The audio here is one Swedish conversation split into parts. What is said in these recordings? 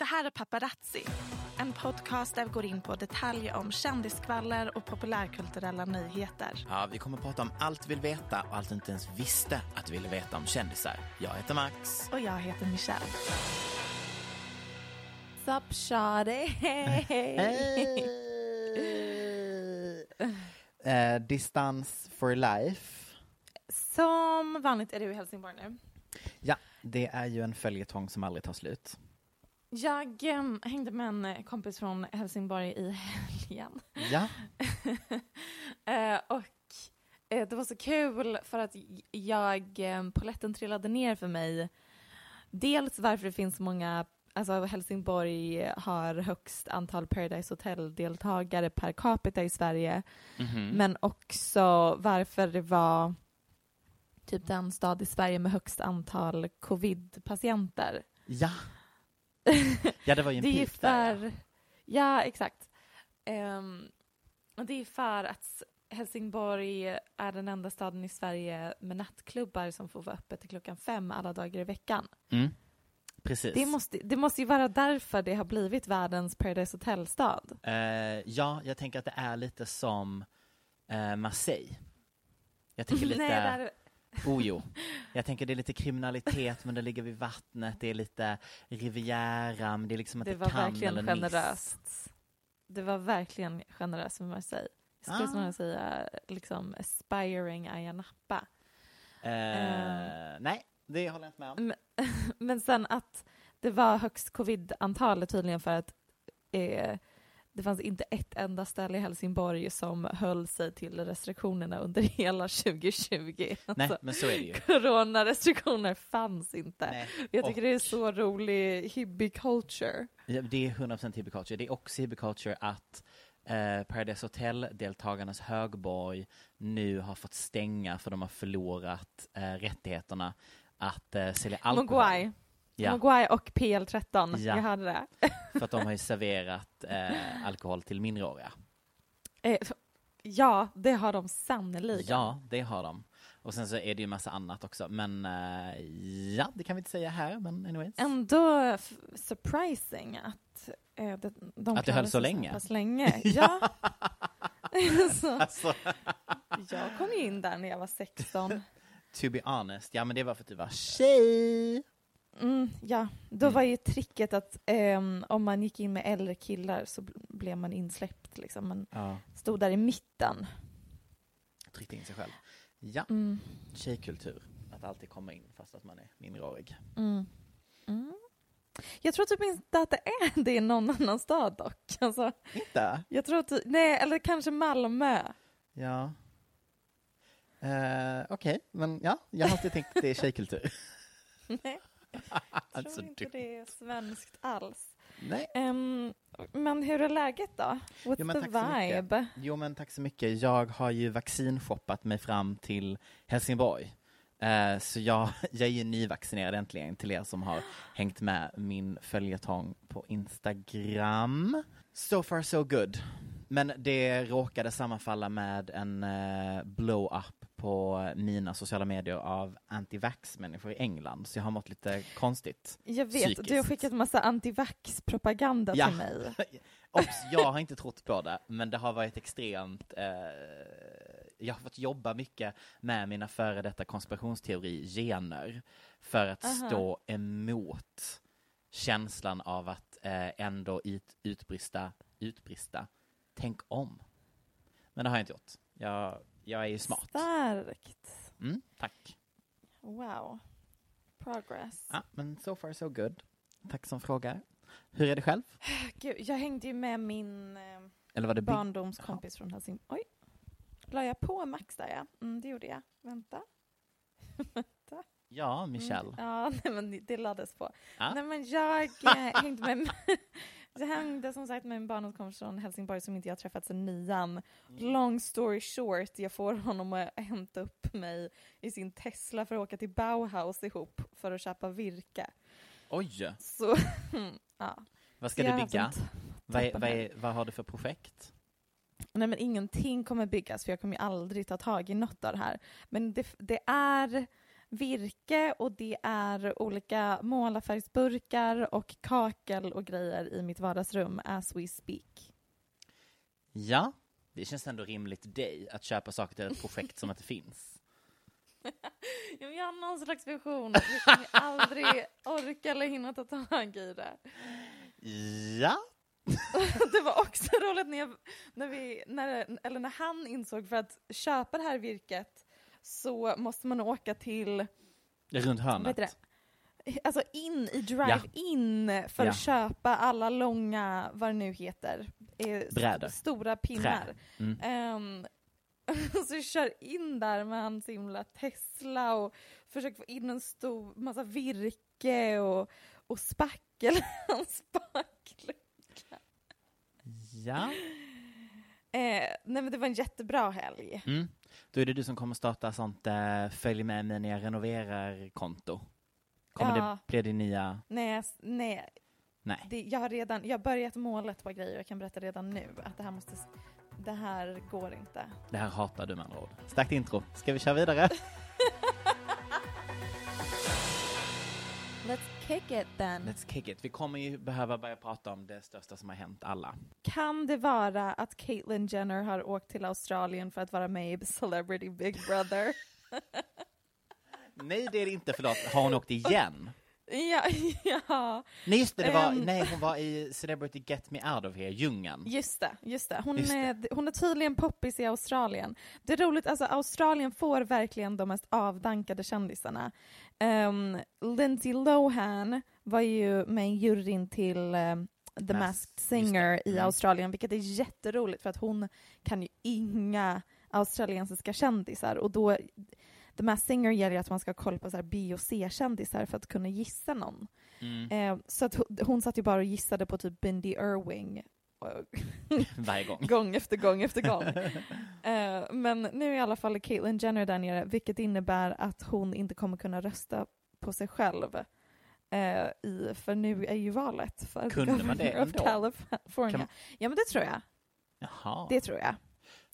Det här är Paparazzi, en podcast där vi går in på detaljer om kändiskvaller och populärkulturella nyheter. Ja, vi kommer att prata om allt vi vill veta och allt du inte ens visste att du ville veta om kändisar. Jag heter Max. Och jag heter Michelle. Sup shawty? Eh, distans for life. Som vanligt är du i Helsingborg nu. Ja, det är ju en följetong som aldrig tar slut. Jag em, hängde med en eh, kompis från Helsingborg i helgen. Ja, Eh, och eh, det var så kul för att jag, poletten trillade ner för mig. Dels varför det finns så många, alltså Helsingborg har högst antal Paradise Hotel-deltagare per capita i Sverige. Mhm. Men också varför det var typ den stad i Sverige med högst antal covid-patienter. ja. Ja, det var ju en det pik där. för... Ja, exakt. Och det är för att Helsingborg är den enda staden i Sverige med nattklubbar som får vara öppet till klockan fem alla dagar i veckan. Ja. Mm. Precis. Det måste, det måste ju vara därför det har blivit världens Paradise Hotel-stad. Eh, ja, jag tänker att det är lite som eh, Marseille. Jag tänker lite... Nej, där, Oh jo. Jag tänker det är lite kriminalitet men det ligger vid vattnet, det är lite Riviera, men det är liksom det inte var Cannes verkligen eller Nice. generöst. Det var verkligen generöst med Marseille. Jag skulle Ah. snarare säga liksom aspiring Ayia Napa. Eh, nej, det håller jag inte med om. Men, men sen att det var högst covid-antal är tydligen för att eh, det fanns inte ett enda ställe i Helsingborg som höll sig till restriktionerna under hela 2020. Nej, Alltså, men så är det ju. Coronarestriktioner fanns inte. Nej. Jag tycker och- det är så rolig hippie culture. Ja, det är 100% hippie culture. Det är också hippie culture att eh, Paradise Hotel-deltagarnas högborg nu har fått stänga för de har förlorat eh, rättigheterna att eh, sälja alkohol. Mogwai. Ja, Mogwai och PL13. Ja. Jag hörde det. för att de har ju serverat eh, alkohol till minderåriga. Eh, ja, det har de sannerligen. Ja, det har de. Och sen så är det ju massa annat också. Men eh, ja, det kan vi inte säga här, men anyways. Ändå surprising att eh, det, de Att det höll så sig länge. pass länge. Ja. så, Alltså, jag kom ju in där när jag var 16. to be honest, ja men det var för att du var tjej. Mm, ja, då Mm. var ju tricket att ehm, om man gick in med äldre killar så bl- blev man insläppt. Liksom. Man Ja, stod där i mitten. tryckte in sig själv. Ja, Mm, tjejkultur. Att alltid komma in fast att man är minderårig. mm, mm. Jag tror typ inte att det är det i någon annan stad dock. Alltså, Inte? jag tror att, nej, eller kanske Malmö. Ja. Uh, Okej, men ja, jag har alltid tänkt att det är tjejkultur. Nej, jag Alltså, tror inte du- det är svenskt alls. Nej. Ehm, men hur är läget då? What's Jo, the tack så mycket. vibe? Jo men tack så mycket. Jag har ju vaccinshoppat mig fram till Helsingborg. Eh, så jag, jag är ju nyvaccinerad äntligen till er som har hängt med min följetong på Instagram. So far so good. Men det råkade sammanfalla med en eh, blow-up på mina sociala medier av anti-vax-människor i England, så jag har mått lite konstigt. Jag vet, Psykiskt. du har skickat massa antivax-propaganda Ja. till mig. Obs, jag har inte trott på det, men det har varit extremt eh, jag har fått jobba mycket med mina före detta konspirationsteori-gener för att Aha. stå emot känslan av att eh, ändå ut, utbrista, utbrista, tänk om. Men det har jag inte gjort. Jag, jag är ju smart. Starkt. Mm, tack. Wow. Progress. Ja, men so far so good. Tack som frågar. Hur är det själv? Gud, jag hängde ju med min eh, barndomskompis från Helsingborg. Oj. La jag på Max där ja? Mm, det gjorde jag. Vänta. Vänta. Ja, Michelle. Mm, ja, nej, men det- det lades på. Ja. Nej men jag eh, hängde med jag hängde som sagt med en barndomskompis från Helsingborg som inte jag träffat sedan nian. Long story short, jag får honom att hämta upp mig i sin Tesla för att åka till Bauhaus ihop för att köpa virke. Oj, Så, ja. vad ska Så du bygga? Vad, är, vad, är, vad har du för projekt? Nej men ingenting kommer byggas för jag kommer ju aldrig ta tag i något av det här. Men det, det är virke och det är olika målarfärgsburkar och kakel och grejer i mitt vardagsrum as we speak. Ja, det känns ändå rimligt dig att köpa saker till ett projekt som inte finns. Jag har någon slags vision jag kommer aldrig orka eller hinna ta tag i det. Ja, Det var också roligt när, jag, när, vi, när, eller när han insåg för att köpa det här virket så måste man åka till runt hörnet. Alltså in i drive-in för Ja. att köpa alla långa, vad det nu heter, eh, Brädor. stora pinnar. Mm. Ehm, så jag kör in där med hans himla Tesla och försöker få in en stor massa virke och, och spackel hans spacklucka. Ja. Eh, nej men det var en jättebra helg. Mm. Då är det du som kommer starta sånt eh, följ med mig när jag renoverar-konto. Kommer Ja. det bli din nya... Nej, nej Nej. det, jag har redan jag har börjat målet på grejer och jag kan berätta redan nu att det här måste, det här går inte. Det här hatar du med andra ord. Starkt intro. Ska vi köra vidare? Kick it then. Let's kick it. Vi kommer ju behöva börja prata om det största som har hänt alla. Kan det vara att Caitlyn Jenner har åkt till Australien för att vara med i Celebrity Big Brother? Nej, det är det inte. Förlåt. Har hon åkt igen? ja, ja, Nej, just det. det var, Ehm. nej, hon var i Celebrity Get Me Out of Here, djungeln. just det. Just det. Hon, Just det. Är, hon är tydligen poppis i Australien. Det är roligt, alltså Australien får verkligen de mest avdankade kändisarna. Um, Lindsay Lohan var ju med i juryn till um, The Mas- Masked Singer det. i. Australien, vilket är jätteroligt för att hon kan ju inga australiensiska kändisar och då The Masked Singer gäller att man ska ha koll på så här B och C-kändisar för att kunna gissa någon. Mm. Eh, så att hon, hon satt ju bara och gissade på typ Bindi Irving Varje gång. gång efter gång efter gång. Eh, men nu i alla fall är Caitlyn Jenner där nere, vilket innebär att hon inte kommer kunna rösta på sig själv. Eh, i, för nu är ju valet för Kunde man det ändå? California. Kan- Ja men det tror jag. Jaha. Det tror jag.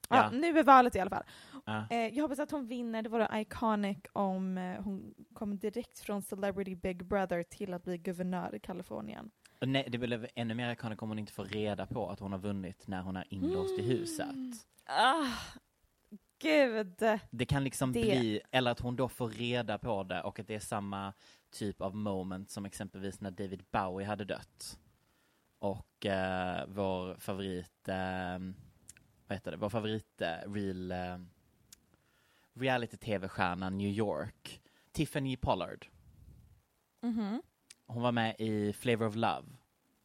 Ja. Ja. nu är valet i alla fall. Ja. Eh, jag hoppas att hon vinner. Det vore iconic om eh, hon kom direkt från Celebrity Big Brother till att bli guvernör i Kalifornien. Och Nej, det blir ännu mer ikoniskt om hon inte får reda på att hon har vunnit när hon är inlåst i huset. Ah, gud. Det kan liksom Det- bli, eller att hon då får reda på det och att det är samma typ av moment som exempelvis när David Bowie hade dött. Och eh, vår favorit, eh, vad heter det, vår favorit eh, real eh, reality-tv-stjärna New York, Tiffany Pollard. Mhm. Hon var med i Flavor of Love.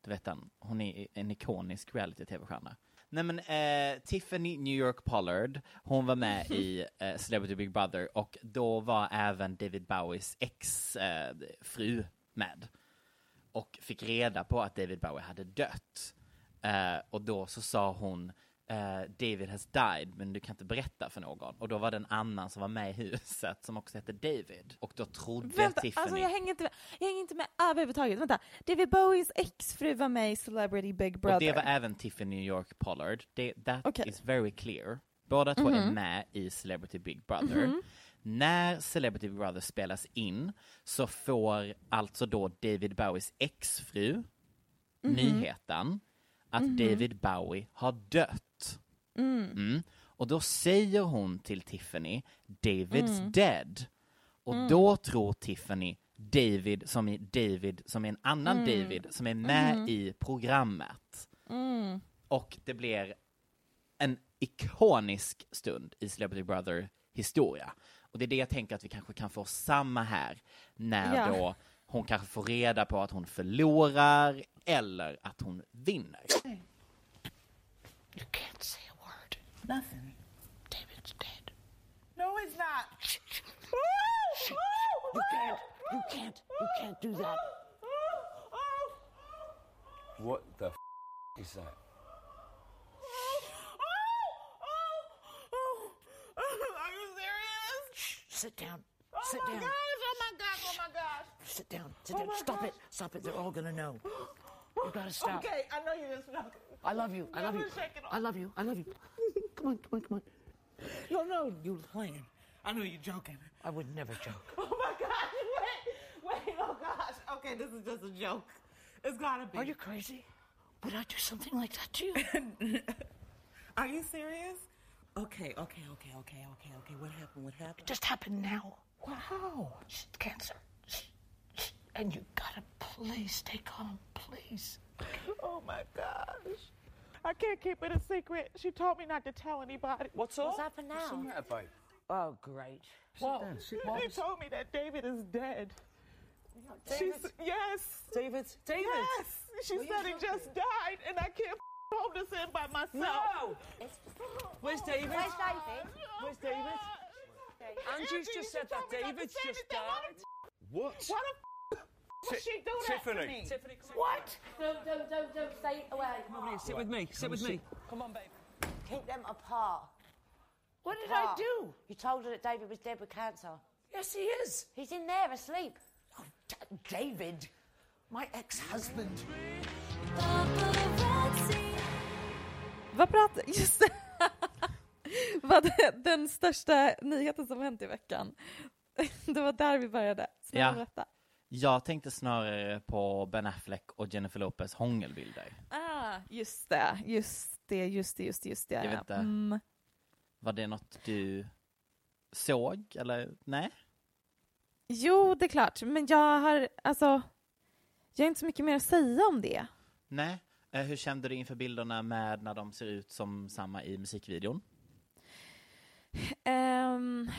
Du vet den? Hon är en ikonisk reality-tv-stjärna. Nej men eh, Tiffany New York Pollard, hon var med i eh, Celebrity Big Brother och då var även David Bowies ex-fru eh, med. Och fick reda på att David Bowie hade dött. Eh, och då så sa hon eh, David has died, men du kan inte berätta för någon. Och då var det en annan som var med i huset som också hette David. Och då trodde Vänta, Tiffany... alltså jag hänger inte med, jag hänger inte med överhuvudtaget. Vänta, David Bowies exfru var med i Celebrity Big Brother. Och det var även Tiffany New York Pollard. Det, that Okej. is very clear. Båda två Mhm. är med i Celebrity Big Brother. När Celebrity Big Brother spelas in så får alltså då David Bowies exfru Mhm. nyheten att David Bowie har dött. Mm. Och då säger hon till Tiffany, David's Mm. dead. Och då tror Tiffany David som i David som är en annan Mm. David som är med i programmet. Och det blir en ikonisk stund i Celebrity Brother historia. Och det är det jag tänker att vi kanske kan få samma här när Ja. då hon kanske får reda på att hon förlorar eller att hon vinner. You can't say. Nothing. David's dead. No, he's not. You can't. You can't. You can't do that. What the f- is that? Are you serious? Shh, sit down. Oh Sit my down. gosh! Oh my gosh! Oh my gosh! Sit down. Sit Oh down. my Stop gosh. it. Stop it. They're all gonna know. You gotta stop. Okay, I know you just know. I love you. I love you. Never shake it off. I love you. I love you. Come on. Come on. Come on. No, no, you was playing. I know you're joking. I would never joke. Oh my gosh! Wait, wait! Oh gosh! Okay, this is just a joke. It's gotta be. Are you crazy? Would I do something like that to you? Are you serious? Okay, okay, okay, okay, okay, okay. What happened? What happened? It just happened now. wow. Shh, cancer. Shh, shh. And you gotta please stay calm, please. Oh my gosh. I can't keep it a secret. She told me not to tell anybody. What's up? What's happened now? What's the matter, babe? Oh, great. Whoa. down, She told me that David is dead. She's, yes. David? David? Yes. She said he just died, and I can't hold this in by myself. No! Oh, Where's David? Oh, Where's David? Where's David? Angie's just said that David's just died. What? Why the f- would she do that to Tiffany. me? What? Don't, don't, don't, don't stay away. Come on, Sit with me. Sit with me. Come on, babe. Keep them apart. What did I do? You told her that David was dead with cancer. Yes, he is. He's in there asleep. Oh, D- David, my ex-husband. Vad pratar... Just det. Vad det- den största nyheten som hänt i veckan. Det var där vi började. Snälla Ja. berätta. Jag tänkte snarare på Ben Affleck och Jennifer Lopez hångelbilder. Ah, just det, just det, just det, just det, just det. Jag vet inte. Mm. Var det något du såg, eller nej? Jo, det är klart, men jag har, alltså, jag har inte så mycket mer att säga om det. Nej. Eh, hur kände du inför bilderna med när de ser ut som samma i musikvideon? Ehm,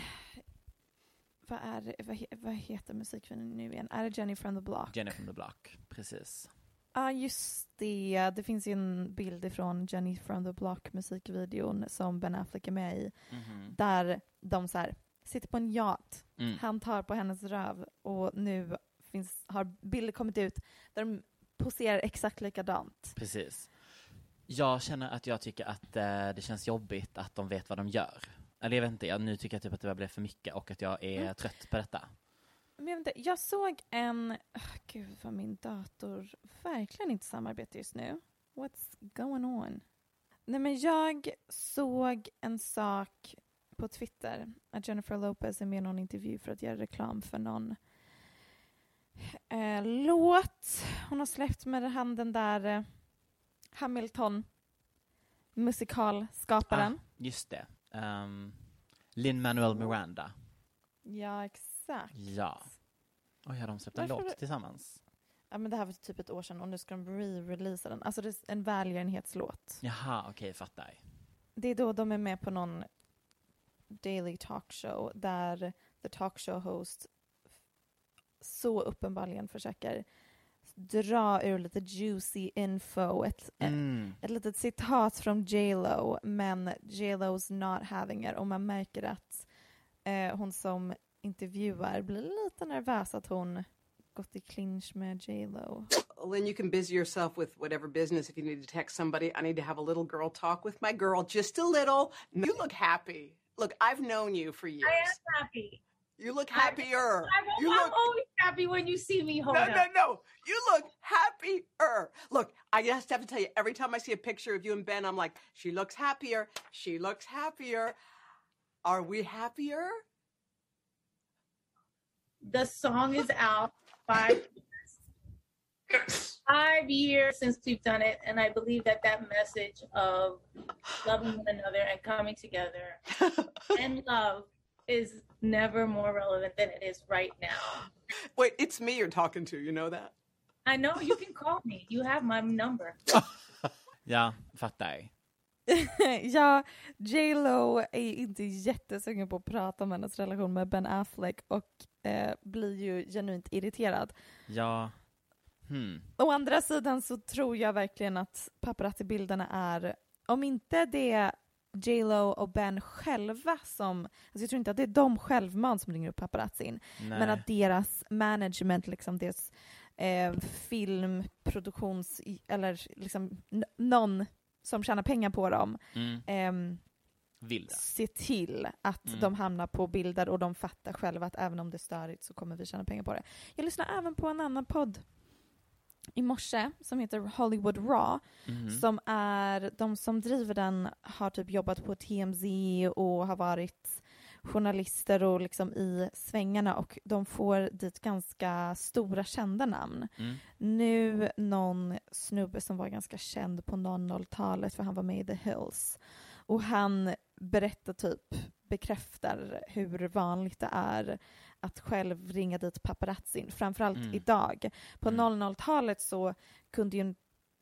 vad är vad, vad heter musikvideon nu igen? Är det Jenny from the Block? Jenny from the Block, precis. Ja, just det. Det finns ju en bild ifrån Jenny from the Block musikvideon som Ben Affleck är med i. Mhm. Där de så här, sitter på en yacht. Mm. Han tar på hennes röv och nu finns, har bilder kommit ut där de poserar exakt likadant. Precis. Jag känner att jag tycker att eh, det känns jobbigt att de vet vad de gör. Eller jag vet inte, jag, nu tycker jag typ att det bli för mycket och att jag är Mm. trött på detta. Men jag, vet inte, jag såg en... Oh, gud, vad min dator verkligen inte samarbetar just nu. What's going on? Nej, men jag såg en sak på Twitter att Jennifer Lopez är med i någon intervju för att göra reklam för någon eh, låt hon har släppt med han den där eh, Hamilton musikalskaparen. Ah, just det. Um, Lin-Manuel Miranda. Ja, exakt. Ja. Oj, har de släppt en låt tillsammans? Ja, men det här var typ ett år sedan och nu ska de re-releasa den. Alltså det är en välgörenhetslåt. Jaha, okej, fattar. Det är då de är med på någon daily talkshow där the talkshow host så uppenbarligen försöker dra ur lite juicy info, ett, Mm. ett litet citat från J Lo men J Lo's not having it och man märker att eh, hon som intervjuar blir lite nervös att hon gått i clinch med J Lo. Then you can busy yourself with whatever business. If you need to text somebody, I need to have a little girl talk with my girl, just a little. You look happy. Look, I've known you for years. I am happy. You look happier. I'm, you I'm look. always happy when you see me hold No, no, no. You look happier. Look, I just have to tell you, every time I see a picture of you and Ben, I'm like, she looks happier. She looks happier. Are we happier? The song is out five years. five years since we've done it, and I believe that that message of loving one another and coming together and love is never more relevant than it is right now. Wait, it's me you're talking to. You know that? I know you can call me. You have my number. Ja, fattar. ja, J Lo är ju inte jättesugen på att prata om hennes relation med Ben Affleck och eh, blir ju genuint irriterad. Ja. Hmm. Å andra sidan så tror jag verkligen att paparazzi-bilderna är, om inte det J Lo och Ben själva som, alltså jag tror inte att det är de självmant som ringer upp paparazzin, Nej. men att deras management, liksom deras eh, filmproduktions, eller liksom någon som tjänar pengar på dem, Mm. ehm, Vill se till att Mm. de hamnar på bilder och de fattar själva att även om det är störigt så kommer vi tjäna pengar på det. Jag lyssnar även på en annan podd i morse som heter Hollywood Raw Mhm. som är, de som driver den har typ jobbat på TMZ och har varit journalister och liksom i svängarna och de får dit ganska stora kända namn. Mm. Nu någon snubbe som var ganska känd på 00-talet för han var med i The Hills. Och han berättar typ, bekräftar hur vanligt det är att själv ringa dit paparazzin, framförallt Mm. idag. På Mm. 00-talet så kunde ju en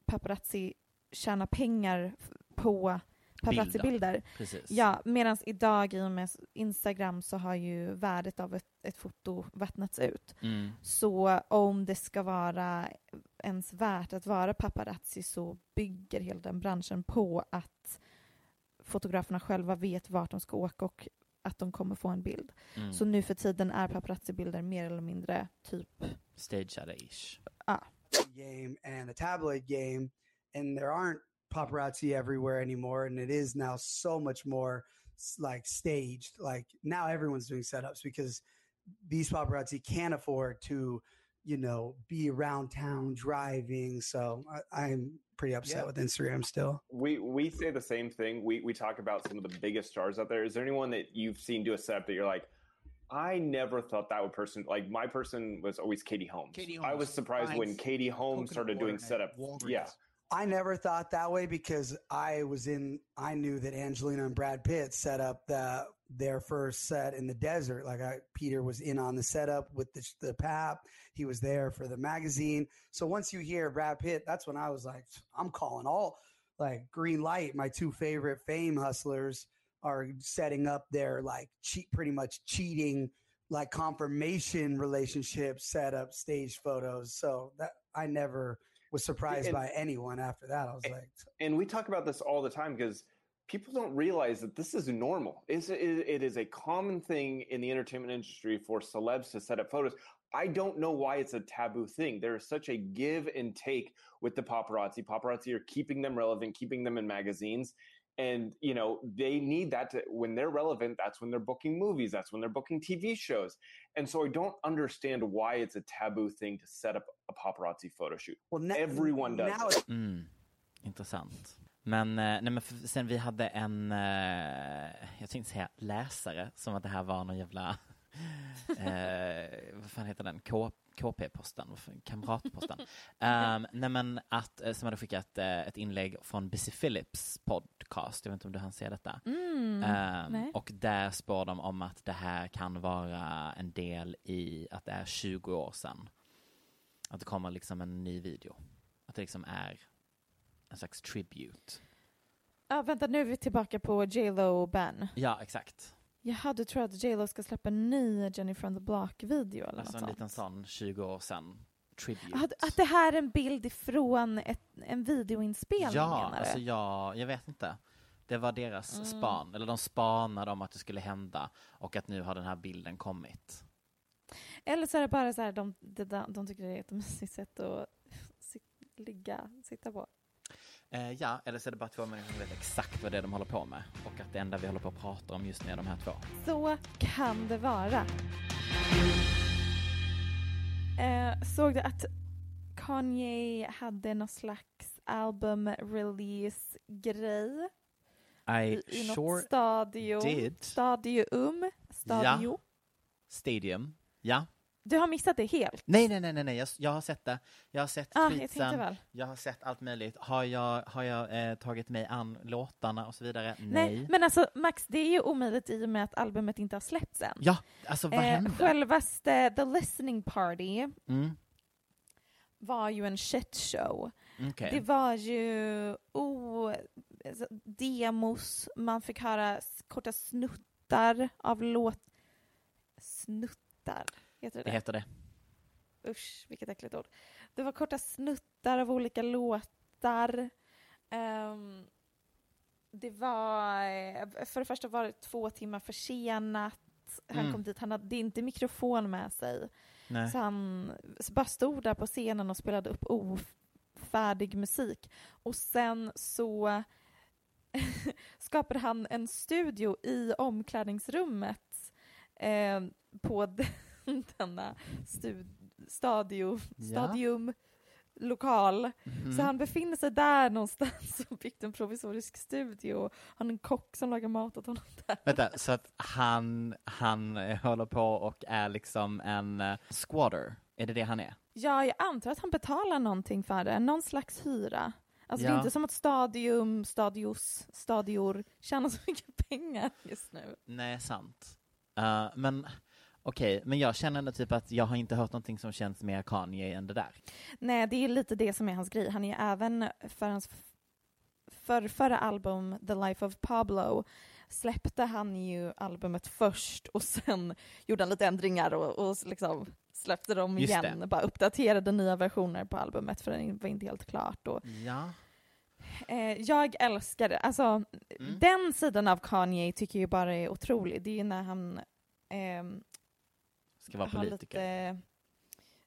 paparazzi tjäna pengar på paparazzi-bilder. Ja, medan idag i och med Instagram så har ju värdet av ett, ett foto vattnats ut. Mm. Så om det ska vara ens värt att vara paparazzi så bygger hela den branschen på att fotograferna själva vet vart de ska åka och att de kommer få en bild. Mm. Så nu för tiden är paparazzi-bilder mer eller mindre typ, Stageade-ish. ja. game and the tabloid game, and there aren't paparazzi everywhere anymore. And it is now so much more like staged. Like now everyone's doing setups because these paparazzi can't afford to, you know, be around town driving. So I, I'm pretty upset Yeah. with Instagram still. We we say the same thing. We we talk about some of the biggest stars out there. Is there anyone that you've seen do a setup that you're like, I never thought that would person like my person was always Katie Holmes. Katie Holmes. I was Holmes surprised when Katie Holmes started doing setup. Walgreens. Yeah. I never thought that way because I was in. I knew that Angelina and Brad Pitt set up the their first set in the desert. Like I, Peter was in on the setup with the the pap. He was there for the magazine. So once you hear Brad Pitt, that's when I was like, I'm calling all like green light. My two favorite fame hustlers are setting up their like cheat, pretty much cheating like confirmation relationship setup stage photos. So that I never was surprised And- by anyone after that. I was like, and we talk about this all the time because people don't realize that this is normal. It's, it, it is a common thing in the entertainment industry for celebs to set up photos. I don't know why it's a taboo thing. There is such a give and take with the paparazzi. Paparazzi are keeping them relevant, keeping them in magazines. And, you know, they need that to, when they're relevant, that's when they're booking movies, that's when they're booking TV shows. And so I don't understand why it's a taboo thing to set up a paparazzi photo shoot. Well, na- Everyone does now it. Mm. Intressant. Men, eh, nej men sen vi hade en, eh, jag tänkte säga läsare, som att det här var någon jävla, eh, vad fan heter den, K, KP-posten, kamratposten. um, nej men att, eh, som hade skickat ett inlägg från Busy Phillips podcast, jag vet inte om du hann se detta. Mm, nej. och där spår de om att det här kan vara en del i att det är 20 år sedan. Att det kommer liksom en ny video. Att det liksom är en slags tribute. Ja, vänta, nu är vi tillbaka på J Lo och Ben. Ja, exakt. Jaha, du tror att J Lo ska släppa en ny Jenny from the Block-video eller Alltså något en sånt? liten sån 20 år sedan tribute. Att, att det här är en bild ifrån ett, en videoinspelning ja, menar du? alltså jag, jag vet inte. Det var deras Mm. span, eller de spanade om att det skulle hända och att nu har den här bilden kommit. Eller så är det bara så här, de, de, de tycker det är ett mysigt sätt att ligga, sitta på. Eh, ja, eller så är det bara två människor som vet exakt vad det är de håller på med och att det enda vi håller på att prata om just nu är de här två. Så kan det vara. Eh, såg du att Kanye hade någon slags album release grej I i något sure stadio, did. stadium, stadio. Ja. Stadium. Ja. Du har missat det helt? Nej, nej, nej, nej, nej. Jag, jag har sett det. Jag har sett Ah, jag tweetsen. väl. Jag har sett allt möjligt. Har jag, har jag eh, tagit mig an låtarna och så vidare? Nej. Nej, men alltså Max, det är ju omöjligt i och med att albumet inte har släppts än. Ja, alltså vad hände? Självaste The Listening Party Mm. var ju en shit show. Okej. Det var ju oh, demos, man fick höra korta snuttar av låt... Snuttar, heter det Det heter det. Usch, vilket äckligt ord. Det var korta snuttar av olika låtar. Ehm, det var, eh, för det första var det två timmar försenat. Han Mm. kom dit, han hade inte mikrofon med sig. Nej. Så han bara stod där på scenen och spelade upp ofärdig musik. Och sen så skapade han en studio i omklädningsrummet eh, på denna stadio, Ja. stadium lokal. Mhm. Så han befinner sig där någonstans och byggt en provisorisk studio. Han har en kock som lagar mat åt honom där. Vänta, så att han, han eh, håller på och är liksom en uh, squatter? Är det det han är? Ja, jag antar att han betalar någonting för det, någon slags hyra. Alltså det är Ja. inte som att Stadium, Stadios, Stadior tjänar så mycket pengar just nu. Nej, sant. Eh, men okej, men jag känner ändå typ att jag har inte hört någonting som känns mer Kanye än det där. Nej, det är lite det som är hans grej. Han är även för hans f- förrförra album The Life of Pablo släppte han ju albumet först och sen gjorde han lite ändringar och, och liksom släppte dem Just igen. det. Bara uppdaterade nya versioner på albumet för det var inte helt klart. Och, Ja. Eh, jag älskar det. Alltså, Mm. den sidan av Kanye tycker jag bara är otrolig. Det är ju när han ehm, Ska vara politiker. lite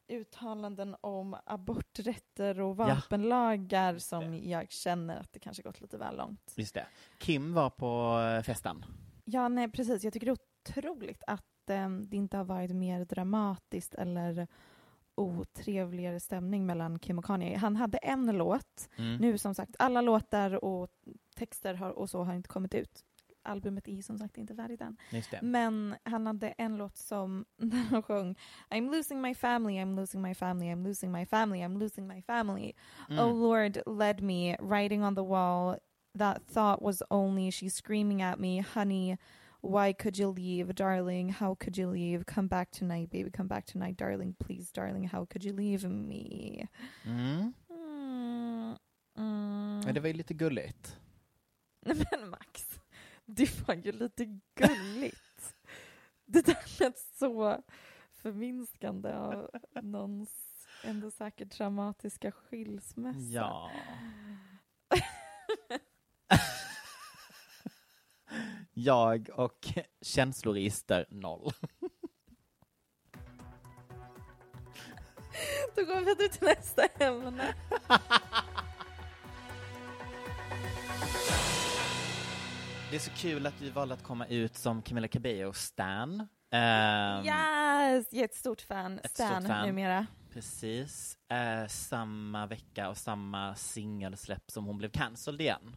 uttalanden om aborträtter och vapenlagar som jag känner att det kanske gått lite väl långt. Just det. Kim var på eh, festen. Ja, nej precis. Jag tycker det är otroligt att ehm, det inte har varit mer dramatiskt eller otrevligare stämning mellan Kim och Kanye. Han hade en låt. Mm. Nu som sagt, alla låtar och texter har, och så har inte kommit ut. Albumet är ju som sagt inte färdigt än. Men han hade en låt som, där han sjöng I'm losing my family, I'm losing my family, I'm losing my family, I'm losing my family. Mm. Oh Lord, led me, writing on the wall. That thought was only, she's screaming at me, honey, why could you leave, darling? How could you leave? Come back tonight, baby, come back tonight, darling, please, darling, how could you leave me? Mm. Mm. Mm. Men det var ju lite gulligt. Men Max, det var ju lite gulligt. Det där lät så förminskande av någons ändå säkert traumatiska skilsmässa. Ja. Jag och känsloregister noll. Då går vi vidare till nästa ämne. Det är så kul att vi valde att komma ut som Camilla Cabello Stan. Ehm, Yes! Jag är ett stort fan. Ett Stan stort fan. numera. Precis. Eh, samma vecka och samma singelsläpp som hon blev cancelled igen.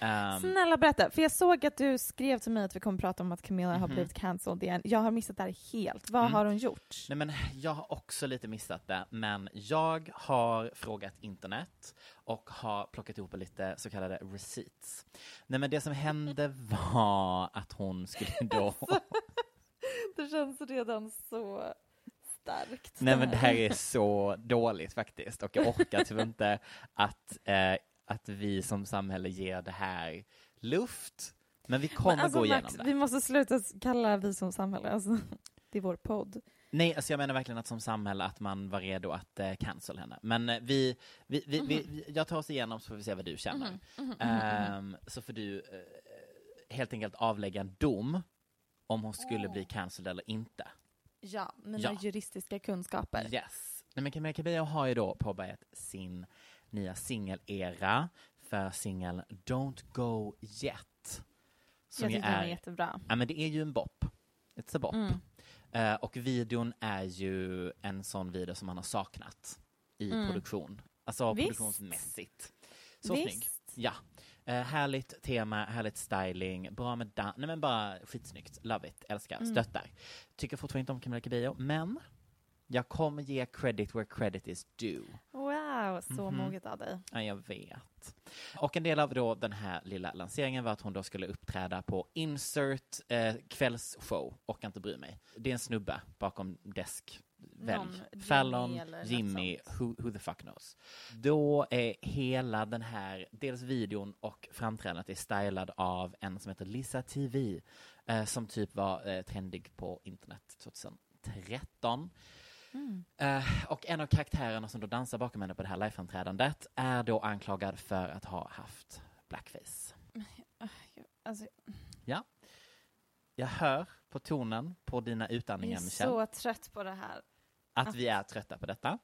Ehm, Snälla berätta, för jag såg att du skrev till mig att vi kommer prata om att Camilla har Mhm. blivit cancelled igen. Jag har missat det här helt. Vad Mm. har hon gjort? Nej men jag har också lite missat det, men jag har frågat internet och har plockat ihop lite så kallade receipts. Nej men det som hände var att hon skulle då... Det känns redan så starkt. Nej men det här är så dåligt faktiskt och jag orkar typ inte att, eh, att vi som samhälle ger det här luft. Men vi kommer Men alltså, gå igenom Max, det. Vi måste sluta kalla vi som samhälle, alltså, det är vår podd. Nej, alltså jag menar verkligen att som samhälle att man var redo att eh, cancel henne. Men eh, vi, vi, vi, vi, vi, jag tar oss igenom så får vi se vad du känner. Mhm, mhm, mhm, mhm. Ehm, så får du eh, helt enkelt avlägga en dom om hon skulle bli cancelled eller inte. Ja, mina Ja. juristiska kunskaper. Yes. Nej, men Camilla Cabello har ju då påbörjat sin nya singelera för singeln Don't Go Yet. Jag tycker den är jättebra. Ja, men det är ju en bop. It's a bop. Mm. Eh, och videon är ju en sån video som man har saknat i Mm. produktion. Alltså Visst. produktionsmässigt. Så Visst. snygg. Ja. Eh, härligt tema, härligt styling, bra med dan- Nej men bara skitsnyggt. Love it, älskar, Mm. stöttar. Tycker fortfarande inte om Camilla Cabello, men jag kommer ge credit where credit is due. Wow, så Mhm. moget av dig. Ja, jag vet. Och en del av då den här lilla lanseringen var att hon då skulle uppträda på Insert eh, kvällsshow, och inte bry mig. Det är en snubbe bakom desk. Välj. Fallon, Jimmy, who, who the fuck knows. Då är hela den här, dels videon och framträdandet är stylad av en som heter Lisa TV, eh, som typ var eh, trendig på internet 2013. Mm. Eh, och en av karaktärerna som då dansar bakom henne på det här liveframträdandet är då anklagad för att ha haft blackface. Alltså, Ja. Jag hör på tonen på dina jag utandningar, är Michelle, så trött på det här. att vi är trötta på detta.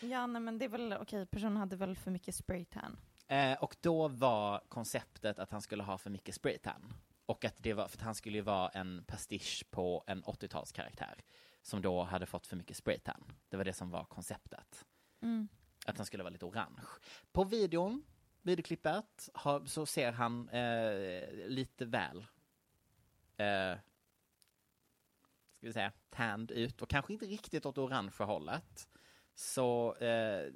Ja, nej men det är väl okej, personen hade väl för mycket spraytan. Eh, och då var konceptet att han skulle ha för mycket spraytan. Och att det var, för att han skulle ju vara en pastisch på en 80-talskaraktär som då hade fått för mycket spraytan. Det var det som var konceptet. Mm. Att han skulle vara lite orange. På videon, videoklippet, har, så ser han eh, lite väl, eh, ska vi säga, tanned ut och kanske inte riktigt åt orange hållet. Så eh,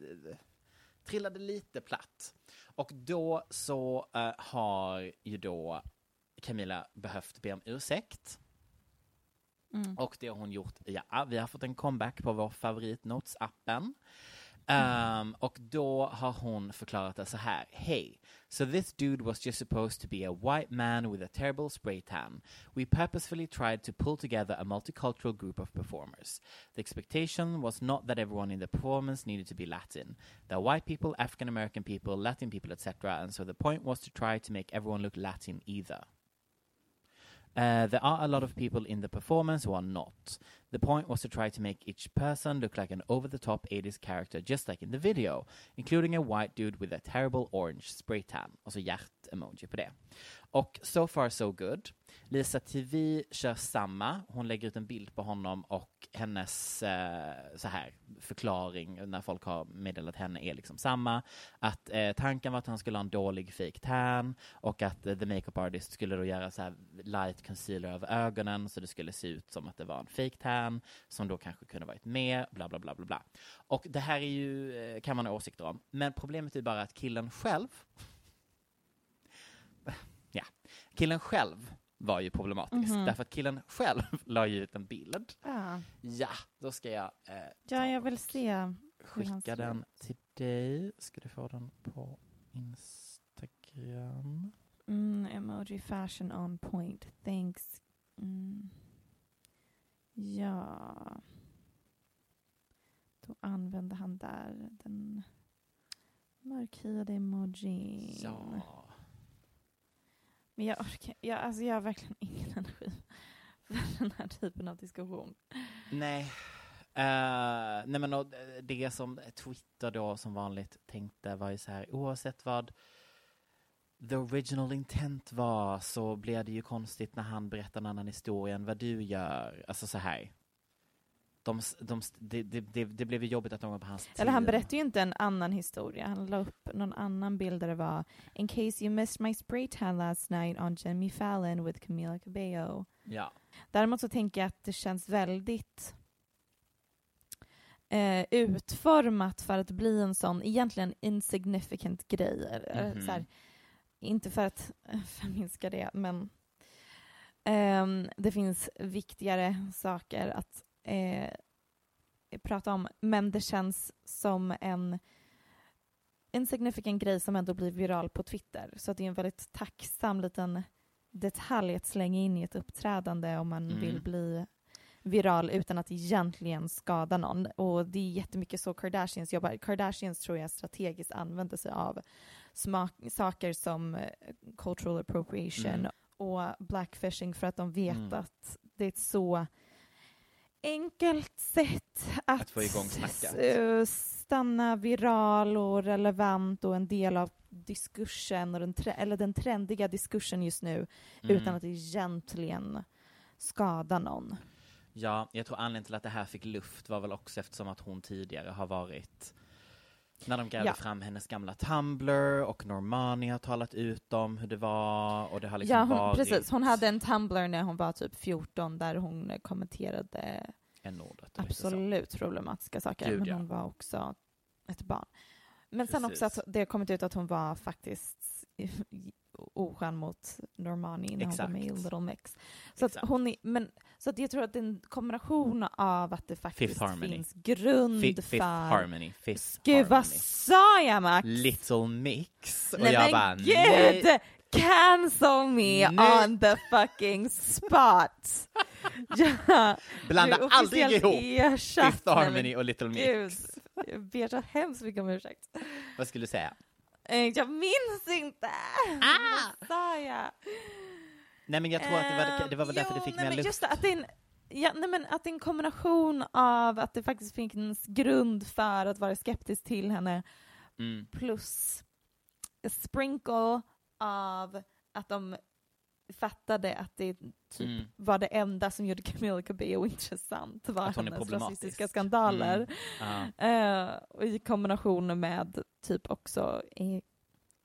trillade lite platt. Och då så eh, har ju då Camilla behövt be om ursäkt. Mm. Och det har hon gjort, ja, vi har fått en comeback på vår favorit Notes-appen. Ehm, och då har hon förklarat det så här. Hey, so this dude was just supposed to be a white man with a terrible spray tan. We purposefully tried to pull together a multicultural group of performers. The expectation was not that everyone in the performance needed to be Latin. There are white people, African American people, Latin people, etc. And so the point was to try to make everyone look Latin either. Uh, there are a lot of people in the performance who are not. The point was to try to make each person look like an over the top 80s character, just like in the video, including a white dude with a terrible orange spray tan. Och så hjärt-emoji på det. Och so far so good. Lisa TV kör samma. Hon lägger ut en bild på honom och hennes eh, så här förklaring när folk har meddelat henne är liksom samma. Att eh, tanken var att han skulle ha en dålig fake tan och att eh, the makeup artist skulle då göra så här light concealer över ögonen så det skulle se ut som att det var en fake tan som då kanske kunde varit med. bla bla bla bla bla. Och det här är ju, eh, kan man ha åsikter om, men problemet är bara att killen själv ja, killen själv var ju problematisk Mhm. därför att killen själv la ju ut en bild. Ja. Ja, då ska jag eh, Ja, jag vill se skicka den till dig. Ska du få den på Instagram? Mm, emoji fashion on point. Thanks. Mm. Ja. Då använde han där den mörkhyade emojin. Ja. Men jag orkar, jag, alltså jag har verkligen ingen energi för den här typen av diskussion. Nej. Uh, nej men och eh, det som Twitter då som vanligt tänkte var ju så här oavsett vad the original intent var så blev det ju konstigt när han berättar en annan historia än vad du gör. Alltså så här. De, de, det, det, det blev ju jobbigt att de var på hans Eller han berättade ju inte en annan historia. Han la upp någon annan bild där det var In case you missed my spray tan last night on Jimmy Fallon with Camila Cabello. Ja. Däremot så tänker jag att det känns väldigt eh, utformat för att bli en sån egentligen insignificant grej. Mhm. så här, inte för att eh, förminska det, men ehm, det finns viktigare saker att eh, prata om. Men det känns som en insignificant grej som ändå blir viral på Twitter. Så det är en väldigt tacksam liten detalj att slänga in i ett uppträdande om man Mm. vill bli viral utan att egentligen skada någon. Och det är jättemycket så Kardashians jobbar. Kardashians tror jag strategiskt använder sig av smak, saker som eh, cultural appropriation Mm. och blackfishing för att de vet Mm. att det är så enkelt sätt att, Att få igång snacket. eh, stanna viral och relevant och en del av diskursen, och den, tre- eller den trendiga diskursen just nu, Mm. utan att egentligen skada någon. Ja, jag tror anledningen till att det här fick luft var väl också eftersom att hon tidigare har varit när de grävde Ja. fram hennes gamla Tumblr och Normani har talat ut om hur det var och det har liksom ja, hon, varit precis. Hon hade en Tumblr när hon var typ 14 där hon kommenterade N-ordet. eller lite så. absolut problematiska saker. Gud, men ja. hon var också ett barn. Men sen också Precis. att det har kommit ut att hon var faktiskt oskön mot Normani när hon var med i Exakt. Little Mix. Så att, hon är, men, så att jag tror att det är en kombination av att det faktiskt finns grund Fi- Fifth för... Harmony. Fifth Gud, Harmony. vad sa jag Max? Little Mix. Och Nej jag men bara, gud! nej. Cancel me Nej. on the fucking spot! ja, Blanda aldrig ihop ersatt. Fifth Harmony och Little Mix. Gud, jag ber så hemskt mycket om ursäkt. Vad skulle du säga? Eh, Jag minns inte! Ah! Vad sa jag? Nej men jag tror att det var, det var väl därför jo, det fick nej, mer luft. Just det, att det, är en, ja, nej, men att det är en kombination av att det faktiskt finns grund för att vara skeptisk till henne Mm. plus a sprinkle av att de fattade att det typ Mm. var det enda som gjorde Camilla Cabello intressant var hennes rasistiska skandaler. Mm. Eh, och i kombination med typ också är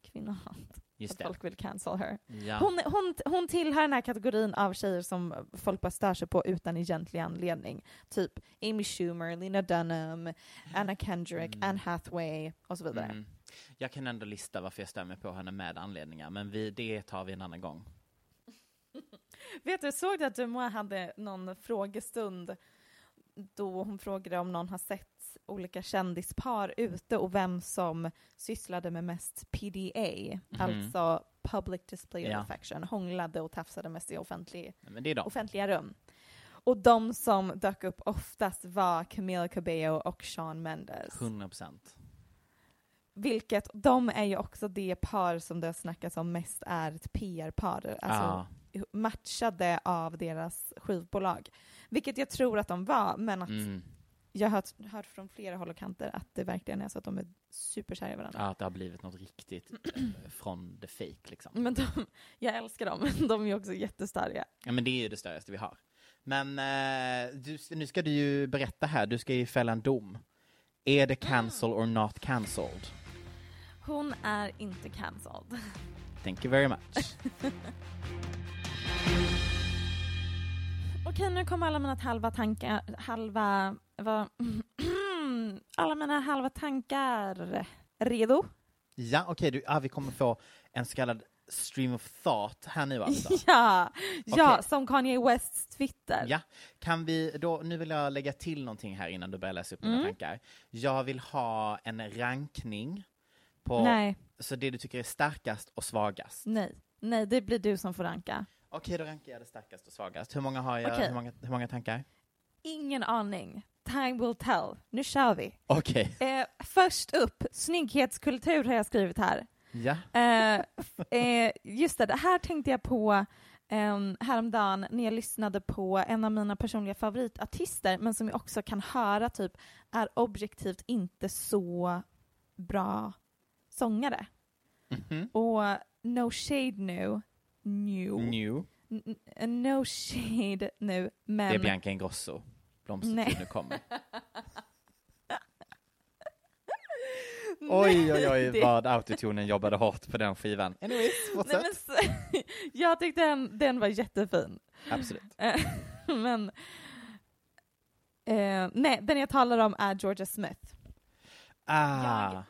kvinnohat. Just att det. folk vill cancel her. Ja. Hon, hon, hon tillhör den här kategorin av tjejer som folk bara stör sig på utan egentlig anledning. Typ Amy Schumer, Lena Dunham, Anna Kendrick, Anne Hathaway och så vidare. Mm. Jag kan ändå lista varför jag stämmer på henne med anledningar, men vi, det tar vi en annan gång. Vet du, såg du att Dumois hade någon frågestund då hon frågade om någon har sett olika kändispar ute och vem som sysslade med mest PDA, alltså public display of Ja. affection, hånglade och tafsade mest i offentlig, offentliga rum. Och de som dök upp oftast var Camila Cabello och Shawn Mendes. 100 procent. Vilket, de är ju också det par som det har snackats om mest är ett PR-par. Alltså matchade av deras skivbolag. Vilket jag tror att de var, men att Mm. Jag har hört, hört från flera håll och kanter att det verkligen är så att de är superkära i varandra. Ja, att det har blivit något riktigt eh, från the fake liksom. Men de, jag älskar dem, de är också jättestarka. Ja, men det är ju det största vi har. Men eh, du, nu ska du ju berätta här, du ska ju fälla en dom. Är det cancel or not cancelled? Hon är inte cancelled. Thank you very much. Okej, nu kommer alla mina halva tankar, halva, vad, alla mina halva tankar. Redo? ja, okej, du, ah, vi kommer få en så kallad stream of thought här nu alltså. Ja, ja som Kanye Wests Twitter. Ja, kan vi då, nu vill jag lägga till någonting här innan du börjar läsa upp mina Mm. tankar. Jag vill ha en rankning på, Nej. så det du tycker är starkast och svagast. Nej, nej, det blir du som får ranka. Okej, då rankar jag det starkast och svagast. Hur många har jag? Okej. Hur, många, hur många tankar? Ingen aning. Time will tell. Nu kör vi. Okej. Eh, först upp, snygghetskultur har jag skrivit här. Ja. Eh, eh, just det, det här tänkte jag på um, häromdagen när jag lyssnade på en av mina personliga favoritartister, men som jag också kan höra typ är objektivt inte så bra sångare. Mhm. Och no shade nu, new. New. N- no shade nu, men... Det är Bianca Ingrosso. Blomstertid Nej. nu kommer. Oj, oj, oj, Det- vad autotunen jobbade hårt på den skivan. Anyways, Nej, så- jag tyckte den, den var jättefin. Absolut. Eh, men eh, nej, den jag talar om är Georgia Smith. Ah.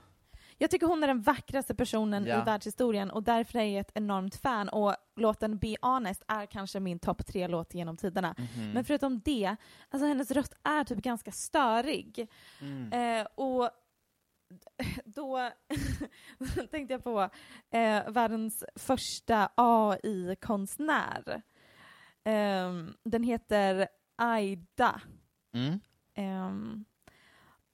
Jag tycker hon är den vackraste personen Ja. i världshistorien och därför är jag ett enormt fan. Och låten Be Honest är kanske min topp tre låt genom tiderna. Mhm. Men förutom det, alltså hennes röst är typ ganska störig. Mm. Eh, och då tänkte jag på eh, världens första AI-konstnär. Ehm, den heter Aida. Mm.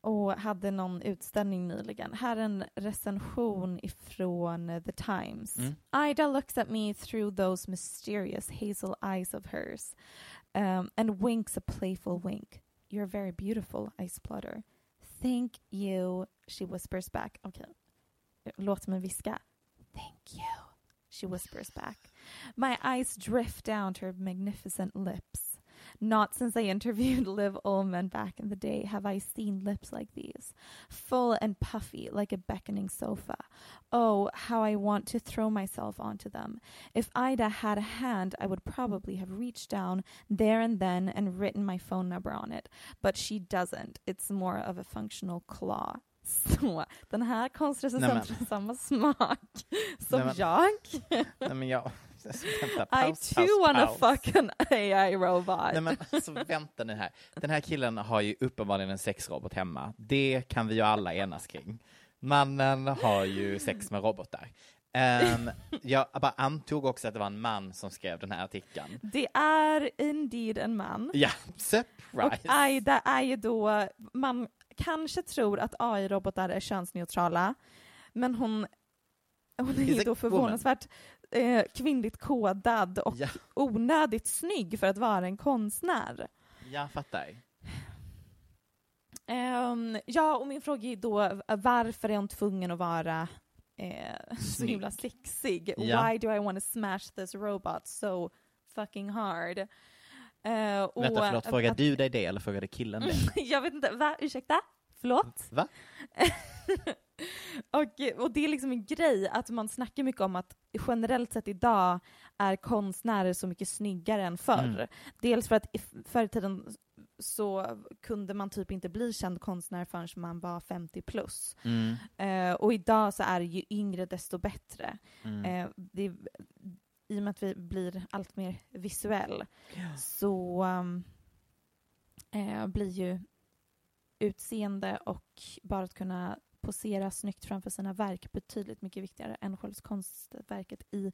Och hade någon utställning nyligen. Här är en recension ifrån The Times. Mm. Ida looks at me through those mysterious hazel eyes of hers um, and winks a playful wink. You're very beautiful, I splutter. Thank you, she whispers back. Okej, låt mig viska. Thank you, she whispers back. My eyes drift down to her magnificent lips. Not since I interviewed Liv Ullman back in the day have I seen lips like these. Full and puffy, like a beckoning sofa. Oh, how I want to throw myself onto them. If Ida had a hand, I would probably have reached down there and then and written my phone number on it. But she doesn't. It's more of a functional claw. Så, den här konstrecensenten Nej, men- har samma smak som Nej, men- jag. Nej men jag... Vänta, I paus, too paus, wanna paus. fuck an AI robot. Nej men alltså vänta nu här. Den här killen har ju uppenbarligen en sexrobot hemma. Det kan vi ju alla enas kring. Mannen har ju sex med robotar. Um, jag bara antog också att det var en man som skrev den här artikeln. Det är indeed en man. Ja, Och surprise! Aida är ju då, man kanske tror att AI-robotar är könsneutrala, men hon, hon är ju då förvånansvärt eh, kvinnligt kodad och Ja. onödigt snygg för att vara en konstnär. Jag fattar. Ehm, ja, och min fråga är då varför är hon tvungen att vara eh, så himla sexig? Ja. Why do I want to smash this robot so fucking hard? Eh, och Vänta, förlåt, frågade att- du dig det eller frågade killen det? jag vet inte, va? Ursäkta? Förlåt? Va? och, och det är liksom en grej att man snackar mycket om att generellt sett idag är konstnärer så mycket snyggare än förr. Mm. Dels för att förr i tiden så kunde man typ inte bli känd konstnär förrän man var 50 plus. Mm. Eh, och idag så är det ju yngre desto bättre. Mm. Eh, det, I och med att vi blir allt mer visuell så um, eh, blir ju utseende och bara att kunna posera snyggt framför sina verk betydligt mycket viktigare än själva konstverket i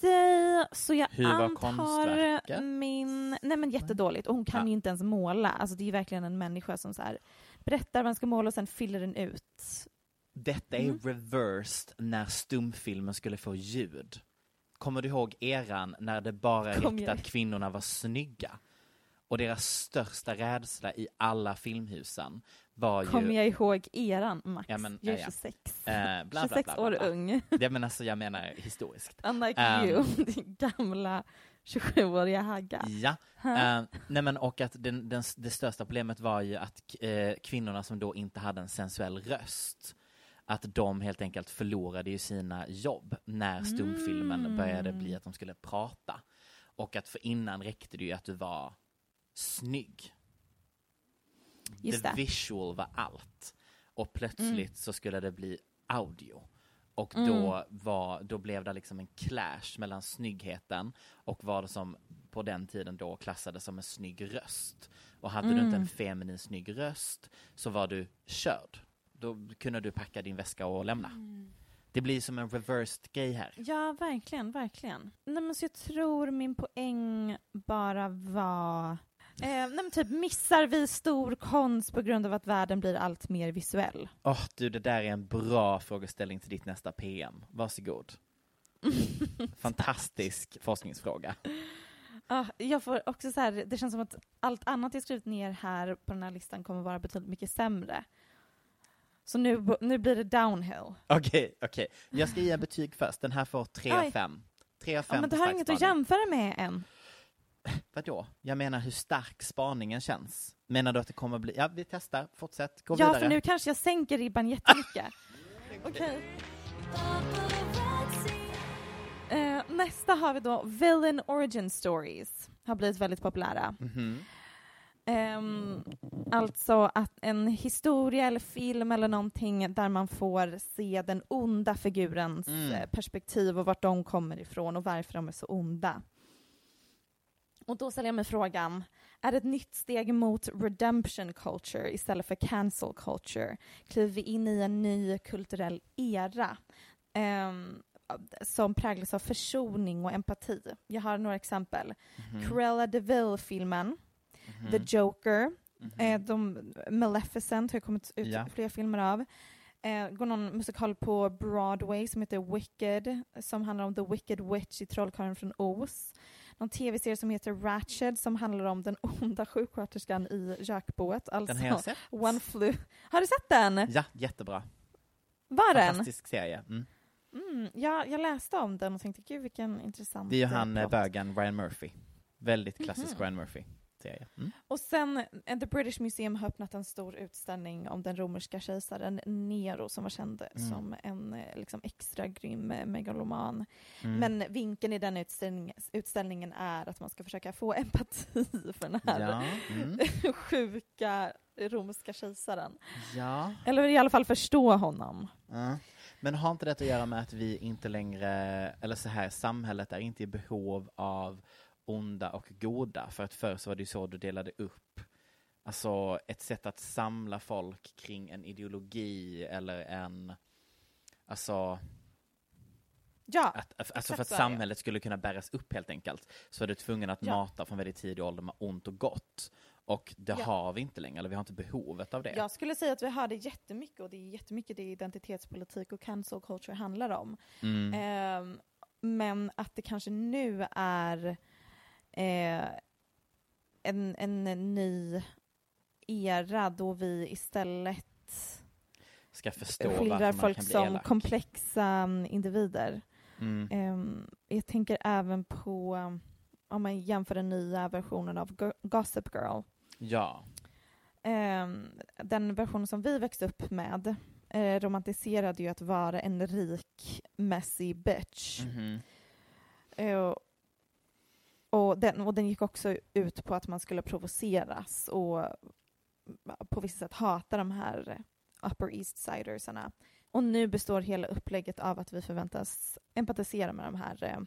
sig. Så jag Hur var antar min... Nej men jättedåligt. Och hon kan Ja. ju inte ens måla. Alltså det är verkligen en människa som så här berättar vad man ska måla och sen fyller den ut. Detta är Mm. reversed när stumfilmen skulle få ljud. Kommer du ihåg eran när det bara räckte att kvinnorna var snygga? Och deras största rädsla i alla filmhusen var ju... Kommer jag ihåg eran, Max? Ja, men, jag ja, är ja. 26. Eh, bla, bla, 26 bla, bla, år ung. Det men alltså jag menar historiskt. Unlike Ehm, you, din gamla 27-åriga hagga. Ja, eh, nej men och att den, den, det största problemet var ju att eh, kvinnorna som då inte hade en sensuell röst, att de helt enkelt förlorade ju sina jobb när stumfilmen Mm. började bli att de skulle prata. Och att för innan räckte det ju att du var snygg. Just The det. visual var allt. Och plötsligt så skulle det bli audio. Och Mm. då, var, då blev det liksom en clash mellan snyggheten och vad som på den tiden då klassades som en snygg röst. Och hade du inte Mm. en feminin snygg röst så var du körd. Då kunde du packa din väska och lämna. Det blir som en reversed grej här. Ja, verkligen, verkligen. Nej, men så jag tror min poäng bara var... Eh, nej, typ missar vi stor konst på grund av att världen blir allt mer visuell? Åh du, det där är en bra frågeställning till ditt nästa PM. Varsågod. Fantastisk forskningsfråga. Ah, jag får också så här, det känns som att allt annat jag skrivit ner här på den här listan kommer vara betydligt mycket sämre. Så nu, nu blir det downhill. Okej, okej. Jag ska ge en betyg först. Den här får 3 av Oj. 5. 3 av 5 Ja, men du har inget att jämföra med än. Vadå? Jag menar hur stark spaningen känns. Menar du att det kommer bli... Ja, vi testar. Fortsätt. Gå ja, vidare. för nu kanske jag sänker ribban jättemycket. Okej. Eh, nästa har vi då Villain Origin Stories. Har blivit väldigt populära. Mhm. Ehm, alltså att en historia eller film eller någonting där man får se den onda figurens Mm. perspektiv och vart de kommer ifrån och varför de är så onda. Och då ställer jag mig frågan, är det ett nytt steg mot redemption culture istället för cancel culture? Kliver vi in i en ny kulturell era ehm, som präglas av försoning och empati? Jag har några exempel. Mhm. Cruella de Vil-filmen, Mhm. The Joker, Mhm. eh, de, Maleficent har kommit ut Ja. flera filmer av. Eh, går någon musikal på Broadway som heter Wicked, som handlar om The Wicked Witch i Trollkarlen från Oz. Någon tv-serie som heter Ratched som handlar om den onda sjuksköterskan i Jökboet. Alltså Den har jag sett. One Flew. Har du sett den? Ja, jättebra. Var den? Fantastisk serie. Mm. Mm, ja, jag läste om den och tänkte gud vilken intressant Det är ju han eh, bögen Ryan Murphy. Väldigt klassisk Mhm. Ryan Murphy-serie. Mm. Och sen, eh, The British Museum har öppnat en stor utställning om den romerska kejsaren Nero som var känd Mm. som en eh, liksom, extra grym eh, megaloman. Mm. Men vinkeln i den utställning, utställningen är att man ska försöka få empati för den här Ja, mm. sjuka romerska kejsaren. Ja. Eller i alla fall förstå honom. Ja. Men har inte det att göra med att vi inte längre, eller så här, samhället är inte i behov av onda och goda, för att förr så var det ju så du delade upp Alltså ett sätt att samla folk kring en ideologi eller en, alltså Ja, att, alltså för att samhället skulle kunna bäras upp helt enkelt, så är du tvungen att Ja. mata från väldigt tidig ålder med ont och gott. Och det Ja. har vi inte längre, eller vi har inte behovet av det. Jag skulle säga att vi har det jättemycket och det är jättemycket det identitetspolitik och cancel culture handlar om. Mm. Ehm, men att det kanske nu är eh, en, en ny era då vi istället Ska förstå skildrar folk som elak. komplexa mm, individer. Mm. Ehm, jag tänker även på om man jämför den nya versionen av Go- Gossip Girl. Ja. Ehm, den version som vi växte upp med eh, romantiserade ju att vara en rik, messy bitch. Mhm. Eh, och, den, och den gick också ut på att man skulle provoceras och på vissa sätt hata de här Upper East Sidersarna. Och nu består hela upplägget av att vi förväntas empatisera med de här eh,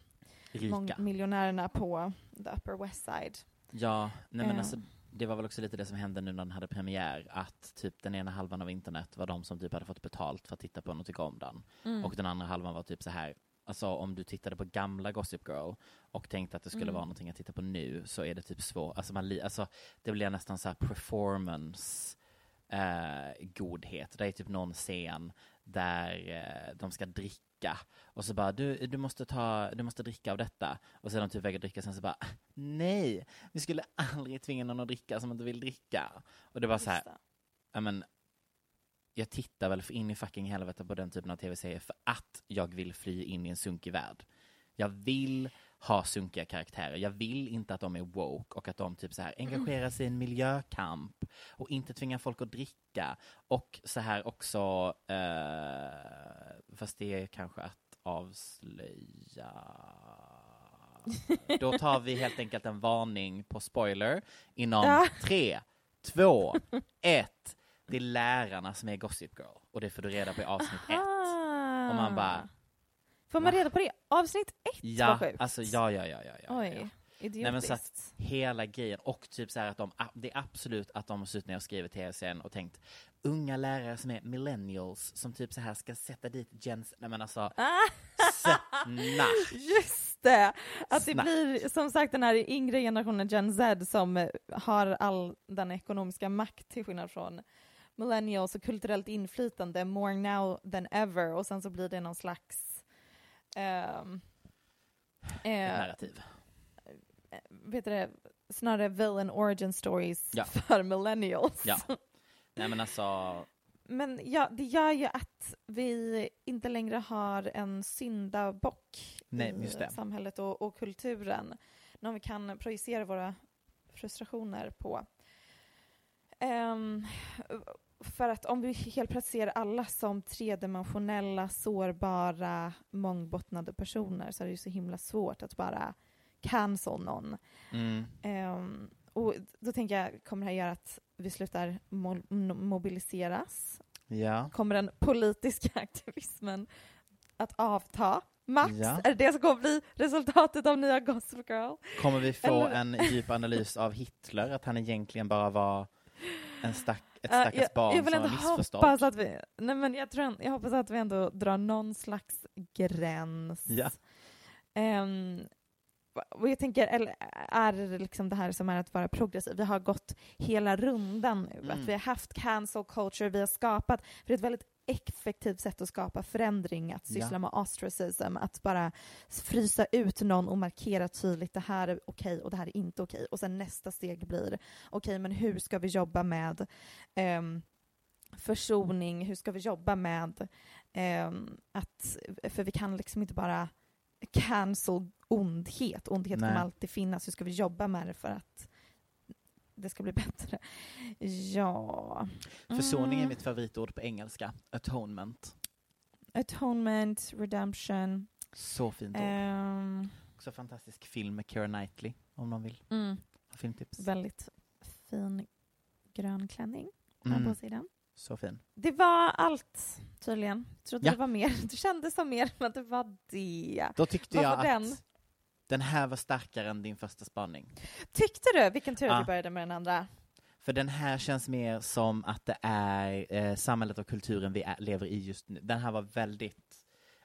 Rika. mång- miljonärerna på the Upper West Side. Ja, nej men Eh. alltså, det var väl också lite det som hände nu när den hade premiär, att typ den ena halvan av internet var de som typ hade fått betalt för att titta på den och tycka om den. Mm. Och den andra halvan var typ så här, alltså om du tittade på gamla Gossip Girl och tänkte att det skulle Mm. vara någonting att titta på nu, så är det typ svårt, alltså, man, alltså det blir nästan så här performance eh, godhet. Det är typ någon scen där eh, de ska dricka och så bara du, du, måste ta, du måste dricka av detta och är de typ väg att dricka sen så bara nej, vi skulle aldrig tvinga någon att dricka som inte vill dricka. Och det var så här, ja men jag tittar väl in i fucking helvete på den typen av tv-serier för att jag vill fly in i en sunkig värld. Jag vill ha sunkiga karaktärer. Jag vill inte att de är woke och att de typ så här engagerar sig i en miljökamp och inte tvingar folk att dricka. Och så här också, eh, fast det är kanske att avslöja. Då tar vi helt enkelt en varning på spoiler inom tre, två, ett. Det är lärarna som är Gossip Girl och det får du reda på i avsnitt ett. Och man bara, Får man reda på det? Avsnitt ett ja, var sjukt. alltså ja, ja, ja, ja. ja. Oj, ja. idiotiskt. Nej men så att hela grejen, och typ så här att de, det är absolut att de har suttit ner och skrivit tv-serien och tänkt unga lärare som är millennials som typ så här ska sätta dit gens, nej men alltså, snack. Just det! Att det Snack. blir som sagt den här yngre generationen Gen Z som har all den ekonomiska makt till skillnad från millennials och kulturellt inflytande more now than ever och sen så blir det någon slags ehm, eh, narrativ. vet du det, snarare villain origin stories Ja. för millennials. Ja. Nej men alltså, Men ja, det gör ju att vi inte längre har en syndabock Nej, i samhället och, och kulturen. Någon vi kan projicera våra frustrationer på. Ehm, för att om vi helt plötsligt ser alla som tredimensionella, sårbara, mångbottnade personer så är det ju så himla svårt att bara cancel någon. mm, Ehm, och då tänker jag, kommer det här göra att vi slutar mo- mo- mobiliseras? ja. Kommer den politiska aktivismen att avta? Max, Ja. är det det som kommer bli resultatet av nya Gossip Girl? Kommer vi få Eller- en djup analys av Hitler, att han egentligen bara var en stack, ett stackars jag, barn jag vill som ändå missförstådd? hoppas att vi, nej men jag, tror, jag hoppas att vi ändå drar någon slags gräns. Ja. Ehm, och jag tänker, eller är det liksom det här som är att vara progressiv? Vi har gått hela rundan nu, Mm. att vi har haft cancel culture, vi har skapat, för det är ett väldigt effektivt sätt att skapa förändring, att syssla Ja. med ostracism, att bara frysa ut någon och markera tydligt det här är okej och det här är inte okej. Och sen nästa steg blir okej, men hur ska vi jobba med ehm, försoning, hur ska vi jobba med ehm, att, för vi kan liksom inte bara cancel ondhet, ondhet Nej. kommer alltid finnas, hur ska vi jobba med det för att det ska bli bättre? Ja. Försoning är Mm. mitt favoritord på engelska. Atonement. Atonement, redemption. Så fint ord. ehm, Också fantastisk film med Keira Knightley, om någon vill mm, ha filmtips. väldigt fin grön klänning Mm. på sidan. Så fin. Det var allt tydligen. Jag trodde Ja. det var mer. Det kändes som mer, men det var det. Då tyckte Vad jag att den? Den? här var starkare än din första spaning. Tyckte du? Vilken tur att Ja. du började med den andra. För den här känns mer som att det är eh, samhället och kulturen vi är, lever i just nu. Den här var väldigt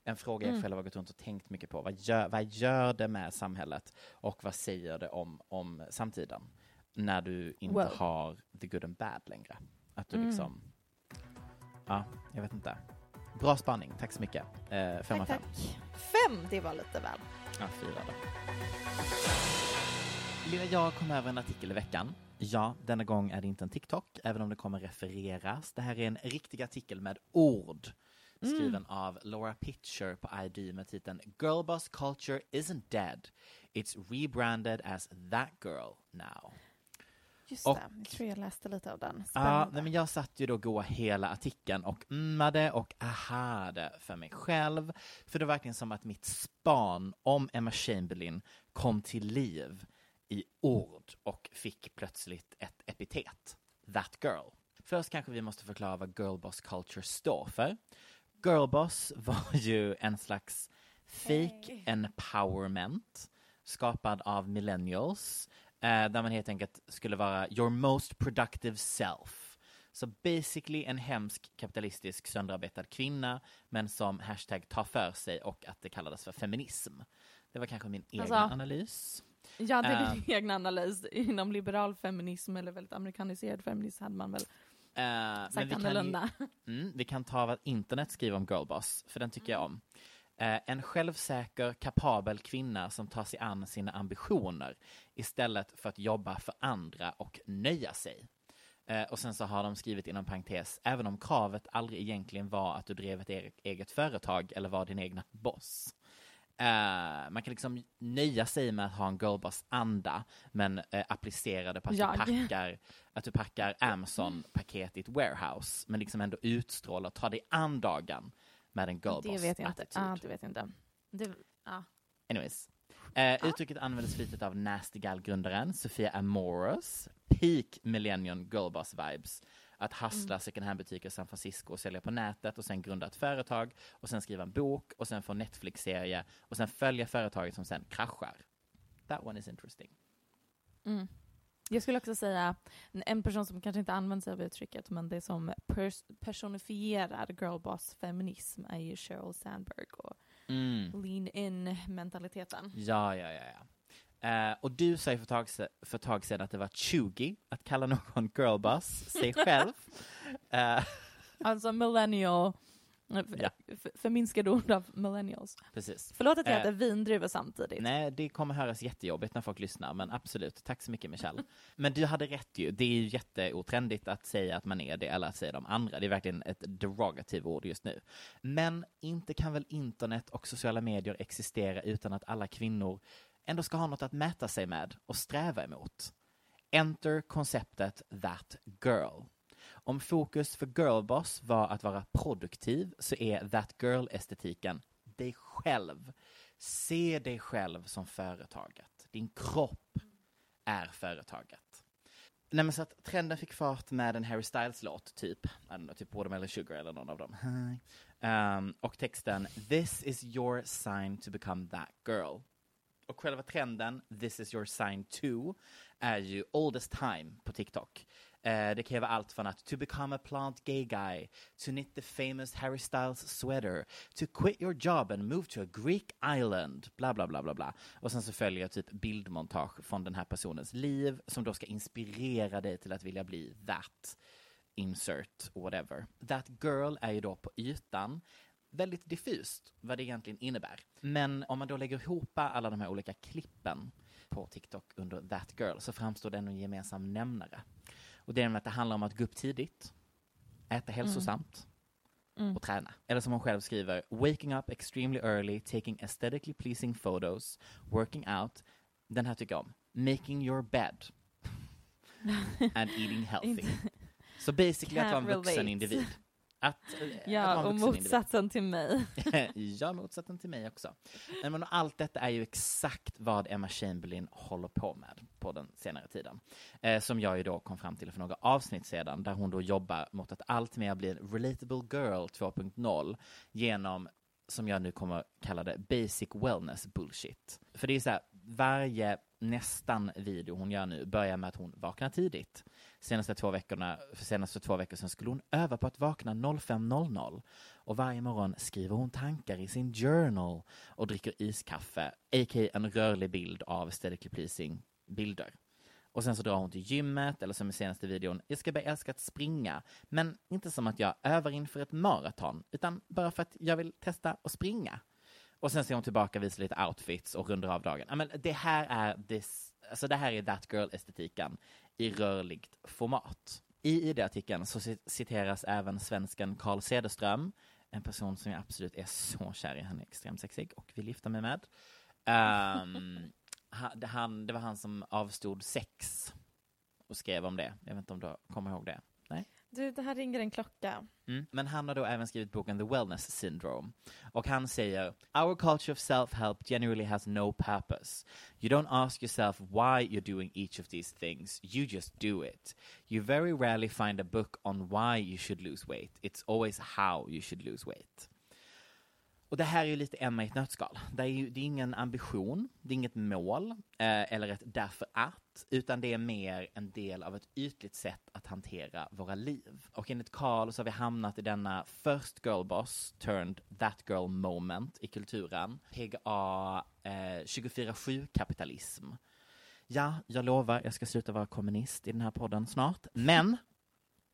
en fråga jag Mm. själv har gått runt och tänkt mycket på. Vad gör, vad gör det med samhället och vad säger det om, om samtiden? När du inte Wow. har the good and bad längre. Att du Mm. liksom, ja, jag vet inte. Bra spaning, tack så mycket. Eh, fem av fem. Fem, det var lite väl. Ja, fyra då. Lilla jag kom över en artikel i veckan. Ja, denna gång är det inte en TikTok, även om det kommer refereras. Det här är en riktig artikel med ord. Skriven av Laura Pitcher på ID med titeln Girlboss culture isn't dead. It's rebranded as that girl now. Just Och- det, jag tror jag läste lite av den. Ja, Spännande. nej, men jag satt ju då goa hela artikeln och ummade och ahade för mig själv. För det var verkligen som att mitt span om Emma Chamberlain kom till liv i ord och fick plötsligt ett epitet. That girl. Först kanske vi måste förklara vad girlboss culture står för. Girlboss var ju en slags fake empowerment skapad av millennials där man helt enkelt skulle vara your most productive self. Så basically en hemsk kapitalistisk sönderarbetad kvinna men som hashtag tar för sig och att det kallades för feminism. Det var kanske min egen Alltså, analys. Ja, det är Eh, din egen analys. Inom liberal feminism eller väldigt amerikaniserad feminism hade man väl Eh, men sagt vi kan, ju, annorlunda. mm, vi kan ta vad internet skriver om girlboss, för den tycker jag om. Eh, en självsäker, kapabel kvinna som tar sig an sina ambitioner istället för att jobba för andra och nöja sig. Eh, och sen så har de skrivit inom parentes, även om kravet aldrig egentligen var att du drev ett eget, eget företag eller var din egna boss. Eh, man kan liksom nöja sig med att ha en girlboss-anda, men applicera det på att Jag. du packar, att du packar Amazon-paket i ett warehouse, men liksom ändå utstrålar och tar dig an dagen med en Det vet jag inte. Ja, det vet jag inte. Det, ja. Anyways. Eh, Uttrycket användes flitigt av Nasty Gal-grundaren Sofia Amoros. Peak Millennium Girlboss vibes. Att hustla Mm. second hand-butiker i San Francisco och sälja på nätet och sen grunda ett företag och sen skriva en bok och sen få Netflix-serie och sen följa företaget som sen kraschar. That one is interesting. Mm. Jag skulle också säga en person som kanske inte använder sig av uttrycket men det som pers- personifierar girlboss feminism är ju Sheryl Sandberg och Mm. lean in mentaliteten. Ja, ja, ja. ja. Eh, och du sa ju för tag, för tag sedan att det var chuggy att kalla någon girlboss sig själv. Eh, Alltså millennial, Ja. förminskade ord av millennials. precis. Förlåt att jag Eh, äter vindruvor samtidigt. Nej, det kommer höras jättejobbigt när folk lyssnar, men absolut. Tack så mycket Michelle. Men du hade rätt ju. Det är ju jätteotrendigt att säga att man är det, eller att säga de andra. Det är verkligen ett derogativ ord just nu. Men inte kan väl internet och sociala medier existera utan att alla kvinnor ändå ska ha något att mäta sig med och sträva emot. Enter konceptet that girl. Om fokus för girlboss var att vara produktiv så är that girl-estetiken dig själv. Se dig själv som företaget. Din kropp är företaget. Nej men så att trenden fick fart med en Harry Styles-låt, typ. Know, typ Watermelon Sugar eller någon av dem. Ehm, och texten This is your sign to become that girl. Och själva trenden, this is your sign to, är ju oldest time på TikTok. Eh, det kan ju vara allt från att to become a plant gay guy, to knit the famous Harry Styles sweater, to quit your job and move to a Greek island, bla bla bla bla bla. Och sen så följer typ bildmontage från den här personens liv som då ska inspirera dig till att vilja bli that insert whatever. That girl är ju då på ytan väldigt diffust vad det egentligen innebär. Men om man då lägger ihop alla de här olika klippen på TikTok under that girl så framstår det en gemensam nämnare. Och det är att det handlar om att gå upp tidigt, äta hälsosamt Mm. och träna. Eller som hon själv skriver, waking up extremely early, taking aesthetically pleasing photos, working out. Den här tycker jag om. Making your bed. And eating healthy. Så basically att vara en Can't vuxen relate. individ. Att, eh, att Ja, en och vuxen individ. motsatsen till mig. ja, motsatsen till mig också. Men, allt detta är ju exakt vad Emma Chamberlain håller på med på den senare tiden. Eh, som jag ju då kom fram till för några avsnitt sedan, där hon då jobbar mot att allt mer bli en relatable girl 2.0 genom som jag nu kommer kalla det, basic wellness bullshit. För det är så här, varje nästan video hon gör nu börjar med att hon vaknar tidigt. Senaste två veckorna, för senaste två veckor sedan skulle hon öva på att vakna 05.00 och varje morgon skriver hon tankar i sin journal och dricker iskaffe, a.k.a. en rörlig bild av aesthetically pleasing bilder. Och sen så drar hon till gymmet, eller som i senaste videon, jag ska börja älska att springa, men inte som att jag övar inför ett maraton, utan bara för att jag vill testa att springa. Och sen ser hon tillbaka, visar lite outfits och rundar av dagen. Men det här är this, alltså det här är that girl-estetiken i rörligt format. I ID-artikeln så citeras även svensken Carl Cederström, en person som jag absolut är så kär i. Han är extremt sexig och vill gifta mig med. Um, han, det var han som avstod sex och skrev om det. Jag vet inte om du kommer ihåg det? Du, det här ringer en klocka. Mm. Men han har då även skrivit boken The Wellness Syndrome. Och han säger, Our culture of self-help generally has no purpose. You don't ask yourself why you're doing each of these things. You just do it. You very rarely find a book on why you should lose weight. It's always how you should lose weight. Och det här är ju lite Emma i ett nötskal. Det är ju det är ingen ambition, det är inget mål, eh, eller ett därför att, utan det är mer en del av ett ytligt sätt att hantera våra liv. Och enligt Carl så har vi hamnat i denna first girl boss turned that girl moment i kulturen. PGA eh, 24-7 kapitalism. Ja, jag lovar, jag ska sluta vara kommunist i den här podden snart, men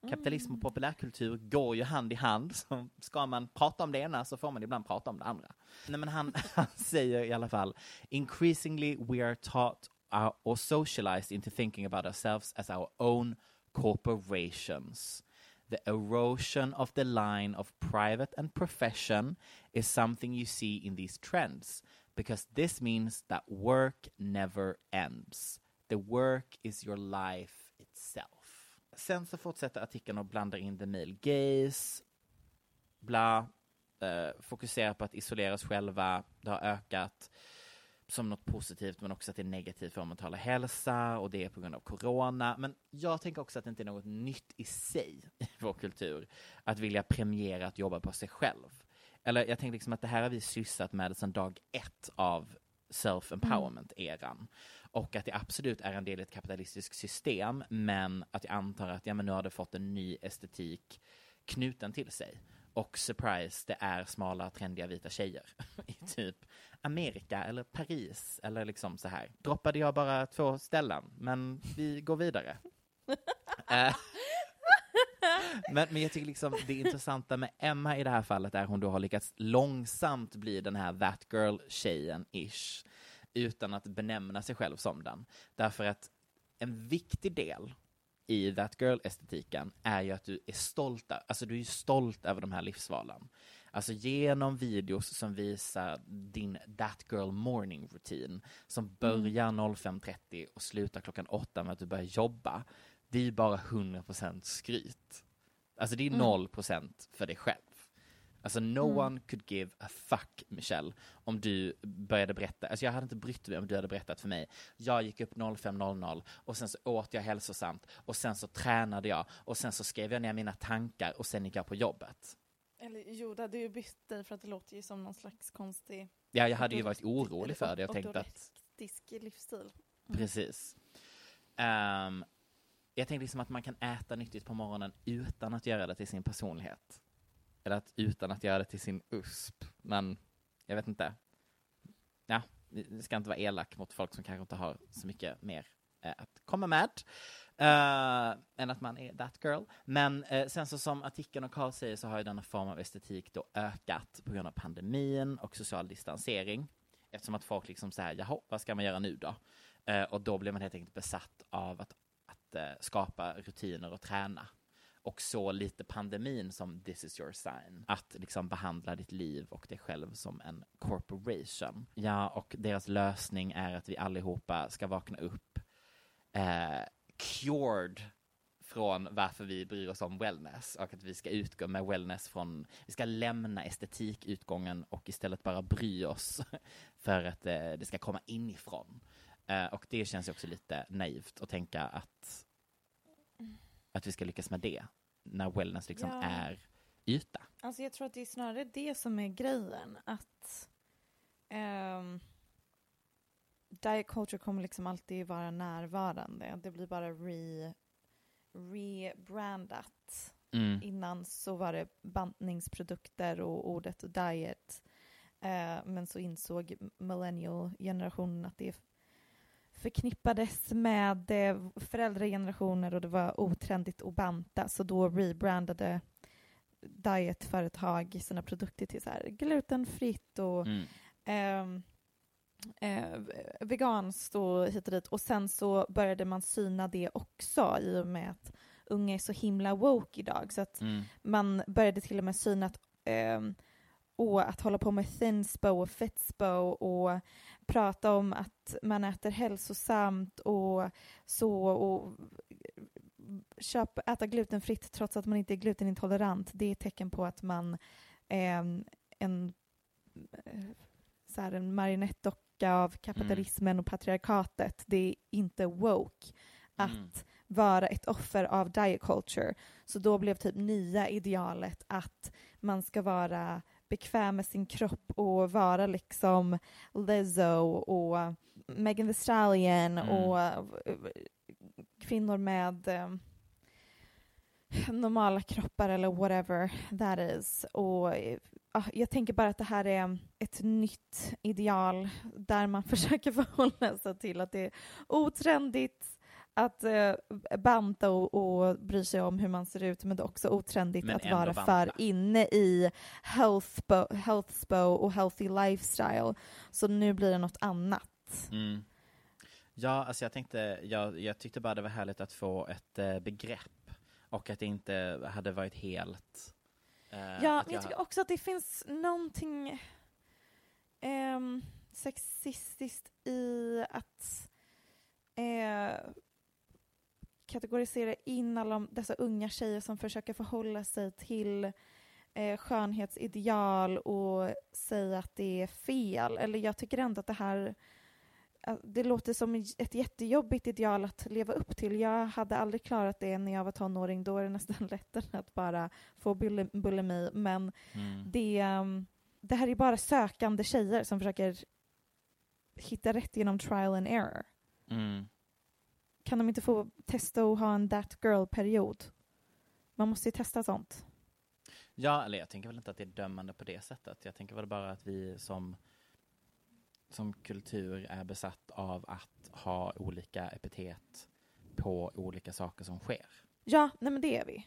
Kapitalism och populärkultur går ju hand i hand. Så ska man prata om det ena så får man ibland prata om det andra. Nej, men han, han säger i alla fall Increasingly we are taught uh, or socialized into thinking about ourselves as our own corporations. The erosion of the line of private and profession is something you see in these trends because this means that work never ends. The work is your life itself. Sen så fortsätter artikeln och blandar in the male gaze, bla, eh, fokuserar på att isolera oss själva, det har ökat som något positivt men också att det är negativt för vår mentala hälsa och det är på grund av corona. Men jag tänker också att det inte är något nytt i sig i vår kultur att vilja premiera att jobba på sig själv. Eller jag tänker liksom att det här har vi sysslat med sedan dag ett av self-empowerment-eran. Mm. Och att det absolut är en del i ett kapitalistiskt system, men att jag antar att ja, men nu har det fått en ny estetik knuten till sig. Och surprise, det är smala, trendiga vita tjejer i typ Amerika eller Paris eller liksom så här. Droppade jag bara två ställen, men vi går vidare. Eh, men, men jag tycker liksom det intressanta med Emma i det här fallet är hon då har lyckats långsamt bli den här that girl-tjejen-ish utan att benämna sig själv som den. Därför att en viktig del i that girl-estetiken är ju att du är stolt, alltså du är stolt över de här livsvalen. Alltså genom videos som visar din that girl morning routine som börjar 05.30 och slutar klockan 8 med att du börjar jobba. Det är ju bara 100% skryt. Alltså det är Mm. 0% för dig själv. Alltså no Mm. one could give a fuck, Michelle, om du började berätta. Alltså jag hade inte brytt mig om du hade berättat för mig. Jag gick upp 05.00 och sen så åt jag hälsosamt och sen så tränade jag och sen så skrev jag ner mina tankar och sen gick jag på jobbet. Eller jo, det hade ju bytt dig för att det låter ju som någon slags konstig... Ja, jag hade ju varit orolig för det. Jag tänkte att livsstil. Mm. Precis. Ehm, jag tänkte liksom att man kan äta nyttigt på morgonen utan att göra det till sin personlighet. Eller att, utan att göra det till sin USP. Men jag vet inte. Ja, vi ska inte vara elak mot folk som kanske inte har så mycket mer eh, att komma med. Eh, än att man är that girl. Men eh, sen så som artikeln och Carl säger så har ju denna form av estetik då ökat på grund av pandemin och social distansering. Eftersom att folk liksom säger, jaha, vad ska man göra nu då? Eh, och då blir man helt enkelt besatt av att, att eh, skapa rutiner och träna. Och så lite pandemin som this is your sign. Att liksom behandla ditt liv och dig själv som en corporation. Ja, och deras lösning är att vi allihopa ska vakna upp eh, cured från varför vi bryr oss om wellness och att vi ska utgå med wellness från, vi ska lämna estetikutgången och istället bara bry oss för att eh, det ska komma inifrån. Eh, och det känns ju också lite naivt att tänka att, att vi ska lyckas med det när wellness liksom Ja. är yta. Alltså jag tror att det är snarare det som är grejen. Att ehm, diet culture kommer liksom alltid vara närvarande. Det blir bara re, rebrandat. Mm. Innan så var det bantningsprodukter och ordet diet. Eh, men så insåg millennial-generationen att det förknippades med eh, föräldragenerationer och det var otrendigt att banta. Så då rebrandade dietföretag sina produkter till så här glutenfritt och Mm. ehm, eh, veganskt och hit och dit. Och sen så började man syna det också i och med att unga är så himla woke idag. Så att Mm. man började till och med syna att, och att hålla på med thinspo och fitspo och prata om att man äter hälsosamt och så och köp, äta glutenfritt trots att man inte är glutenintolerant. Det är ett tecken på att man är en, eh, så här, en marionettdocka av kapitalismen och patriarkatet. Det är inte woke att Mm. vara ett offer av diet culture. Så då blev typ nya idealet att man ska vara bekväm med sin kropp och vara liksom Lizzo och Megan Thee Stallion Mm. och eh, kvinnor med eh, normala kroppar eller whatever that is. Och ja, jag tänker bara att det här är ett nytt ideal där man försöker förhålla sig till att det är otrendigt att eh, banta och, och bry sig om hur man ser ut men det är också otrendigt Men att vara banta. för inne i healthspo, healthspo och healthy lifestyle. Så nu blir det något annat. Mm. Ja, alltså jag tänkte, jag, jag tyckte bara det var härligt att få ett eh, begrepp och att det inte hade varit helt... eh, Ja, men jag tycker också att det finns någonting ehm, sexistiskt i att eh, kategorisera in alla de- dessa unga tjejer som försöker förhålla sig till eh, skönhetsideal och säga att det är fel. Eller jag tycker ändå att det här det låter som ett jättejobbigt ideal att leva upp till. Jag hade aldrig klarat det när jag var tonåring. Då är det nästan lättare att bara få buli- bulimi. Men Mm. det, um, det här är bara sökande tjejer som försöker hitta rätt genom trial and error. Mm. Kan de inte få testa att ha en that girl-period? Man måste ju testa sånt. Ja, eller jag tänker väl inte att det är dömande på det sättet. Jag tänker väl bara att vi som, som kultur är besatt av att ha olika epitet på olika saker som sker. Ja, nej men det är vi.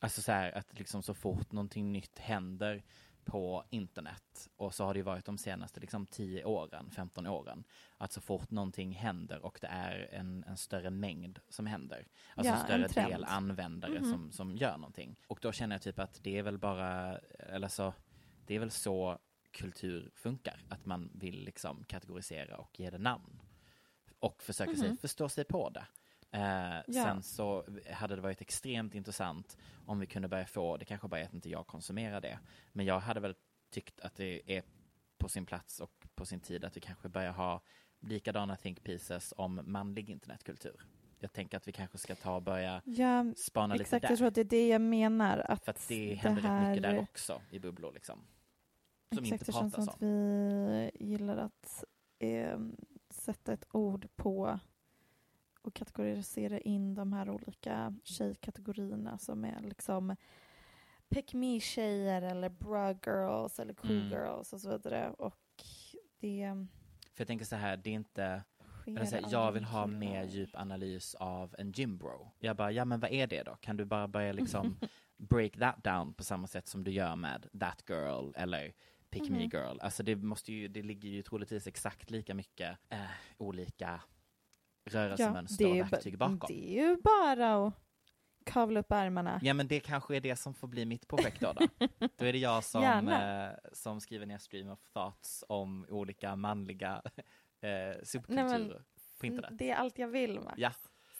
Alltså så här att liksom så fort någonting nytt händer på internet och så har det ju varit de senaste liksom 10 åren, 15 åren, att så fort någonting händer och det är en, en större mängd som händer, alltså Ja, en större en trend. del användare Mhm. som, som gör någonting. Och då känner jag typ att det är väl bara, eller så, det är väl så kultur funkar, att man vill liksom kategorisera och ge det namn. Och försöka sig Mhm. förstå sig på det. Eh, Ja. Sen så hade det varit extremt intressant om vi kunde börja få, det kanske bara är att inte jag konsumerar det, men jag hade väl tyckt att det är på sin plats och på sin tid att vi kanske börjar ha likadana think pieces om manlig internetkultur. Jag tänker att vi kanske ska ta och börja Ja, spana lite exakt. där. Jag tror att det är det jag menar. Att För att det händer rätt mycket där också i bubblor liksom. Som Exakt, inte det känns som om. att vi gillar att eh, sätta ett ord på och kategorisera in de här olika tjejkategorierna som är liksom pick me-tjejer eller bra girls eller cool Mm. girls och så vidare. Och det För jag tänker så här, det är inte, här, av jag vill ha mer djup analys av en gymbro. Jag bara, ja men vad är det då? Kan du bara börja liksom break that down på samma sätt som du gör med that girl eller pick me Mhm. girl. Alltså det måste ju, det ligger ju troligtvis exakt lika mycket eh, olika rörelsemönster det och verktyg bakom. Det är ju bara att kavla upp ärmarna. Ja men det kanske är det som får bli mitt projekt då. Då, då är det jag som, eh, som skriver ner stream of thoughts om olika manliga eh, Nej, subkulturer men, på internet. Det är allt jag vill, Max. Ja.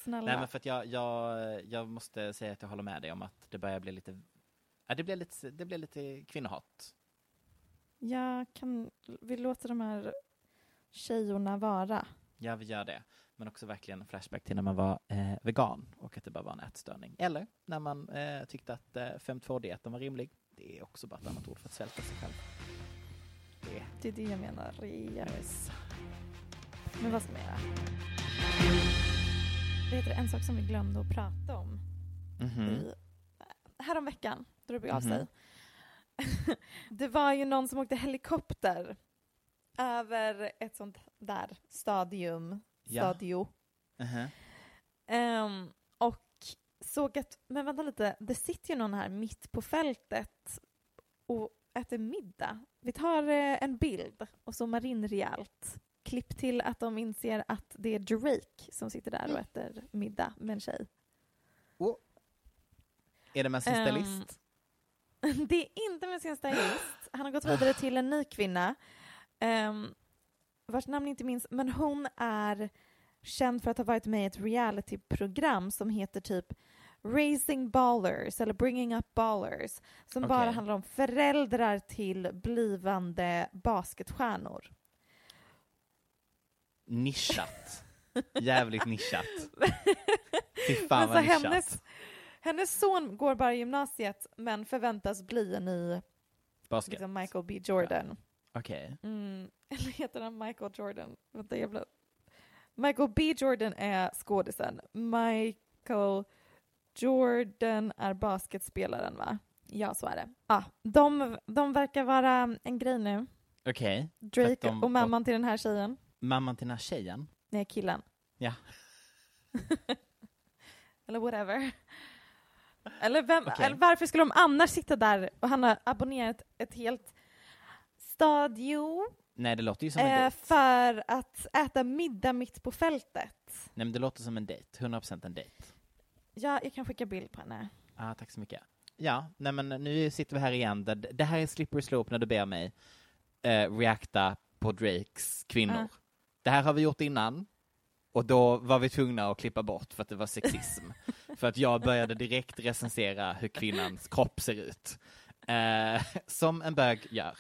Snälla. Nej men för att jag, jag, jag måste säga att jag håller med dig om att det börjar bli lite, ja, det blir lite, det blir lite kvinnohat. Jag kan, vi låter de här tjejorna vara. Ja, vi gör det. Men också verkligen flashback till när man var eh, vegan och att det bara var en ätstörning. Eller när man eh, tyckte att eh, 5-2-dieten var rimlig. Det är också bara ett annat ord för att svälta sig själv. Det. Det är det jag menar. Yes. Men vad ska man göra? Vet du, en sak som vi glömde att prata om Mhm. i, häromveckan, då det begav Mhm. sig. det var ju någon som åkte helikopter över ett sånt där stadium, Ja. stadio. Mhm. Ehm, och såg att, men vänta lite, det sitter ju någon här mitt på fältet och äter middag. Vi tar eh, en bild och zoomar in rejält. Klipp till att de inser att det är Drake som sitter där och äter middag med en tjej. Är det med sin Ehm, stylist? Det är inte med sin stylist. Han har gått vidare till en ny kvinna um, vars namn inte minns, men hon är känd för att ha varit med i ett realityprogram som heter typ Raising Ballers eller Bringing Up Ballers som bara Okej. handlar om föräldrar till blivande basketstjärnor. Nischat. Jävligt nischat. Fy fan vad nischat. hennes, hennes son går bara i gymnasiet men förväntas bli en ny Basket. liksom Michael B Jordan. Okej. Mm. Eller heter han Michael Jordan? Vänta, jävla... Michael B Jordan är skådisen. Michael Jordan är basketspelaren, va? Ja, så är det. Ah, de, de verkar vara en grej nu. Okej. För Drake de- och mamman till den här tjejen. Mamman till den här tjejen? Nej, killen. Ja. Eller whatever. Eller, vem, Okej. eller varför skulle de annars sitta där och han har abonnerat ett helt stadio Nej, det låter ju som en eh, dejt. för att äta middag mitt på fältet? Nej, men det låter som en dejt. 100% en dejt. Ja, jag kan skicka bild på henne. Ah, tack så mycket. Ja, nej men nu sitter vi här igen. Det, det här är slippery slope när du ber mig eh, reacta på Drakes kvinnor. Ja. Det här har vi gjort innan. Och då var vi tvungna att klippa bort för att det var sexism. för att jag började direkt recensera hur kvinnans kropp ser ut. Eh, som en bög gör.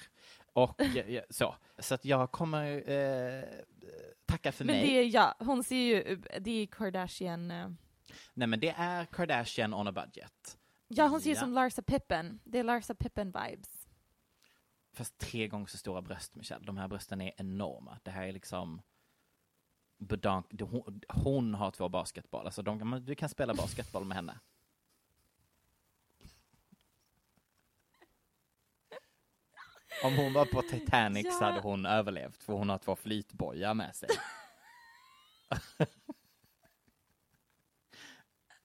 Och så. Så att jag kommer eh, tacka för Men mig. det är, ja, hon ser ju, det är Kardashian. eh, Nej men det är Kardashian on a budget. Ja, hon ser ju Ja. som Larsa Pippen. Det är Larsa Pippen-vibes. Fast tre gånger så stora bröst, Michelle. De här brösten är enorma. Det här är liksom... Bedank, hon, hon har två basketboll. Alltså de, du kan spela basketboll med henne. Om hon var på Titanic så Ja. hade hon överlevt, för hon har två flytbojar med sig.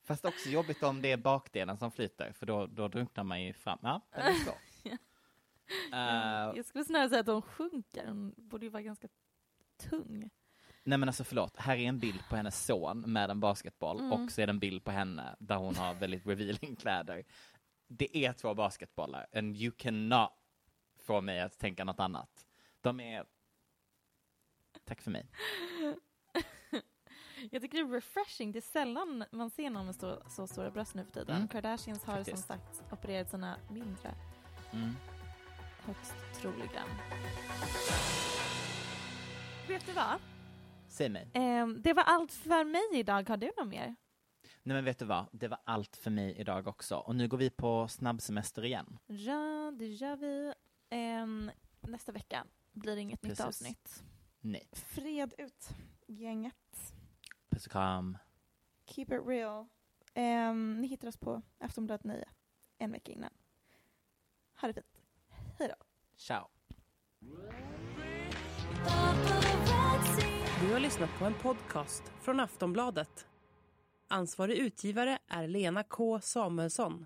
Fast också jobbigt om det är bakdelen som flyter, för då, då drunknar man ju fram. Ja, svårt. Eh, Jag skulle snarare säga att hon sjunker. Hon borde ju vara ganska tung. Nej men alltså förlåt, här är en bild på hennes son med en basketboll Mm. och så är det en bild på henne där hon har väldigt revealing kläder. Det är två basketbollar and you cannot få mig att tänka något annat. De är... Tack för mig. Jag tycker det är refreshing. Det är sällan man ser någon med så, så stora bröst nu för tiden. Mm. Kardashians har som Faktiskt. sagt opererat sina mindre. Mm. Högst troligen. Vet du vad? Säg mig. Ehm, det var allt för mig idag. Har du något mer? Nej men vet du vad, det var allt för mig idag också. Och nu går vi på snabbsemester igen. Ja, det gör vi. Ehm, nästa vecka blir det inget nytt Precis. avsnitt. Nej. Fred ut, gänget. Puss och kram. Keep it real. Ehm, ni hittar oss på Aftonbladet 9 en vecka innan. Ha det fint. Hej då. Ciao. Du har lyssnat på en podcast från Aftonbladet. Ansvarig utgivare är Lena K Samuelsson.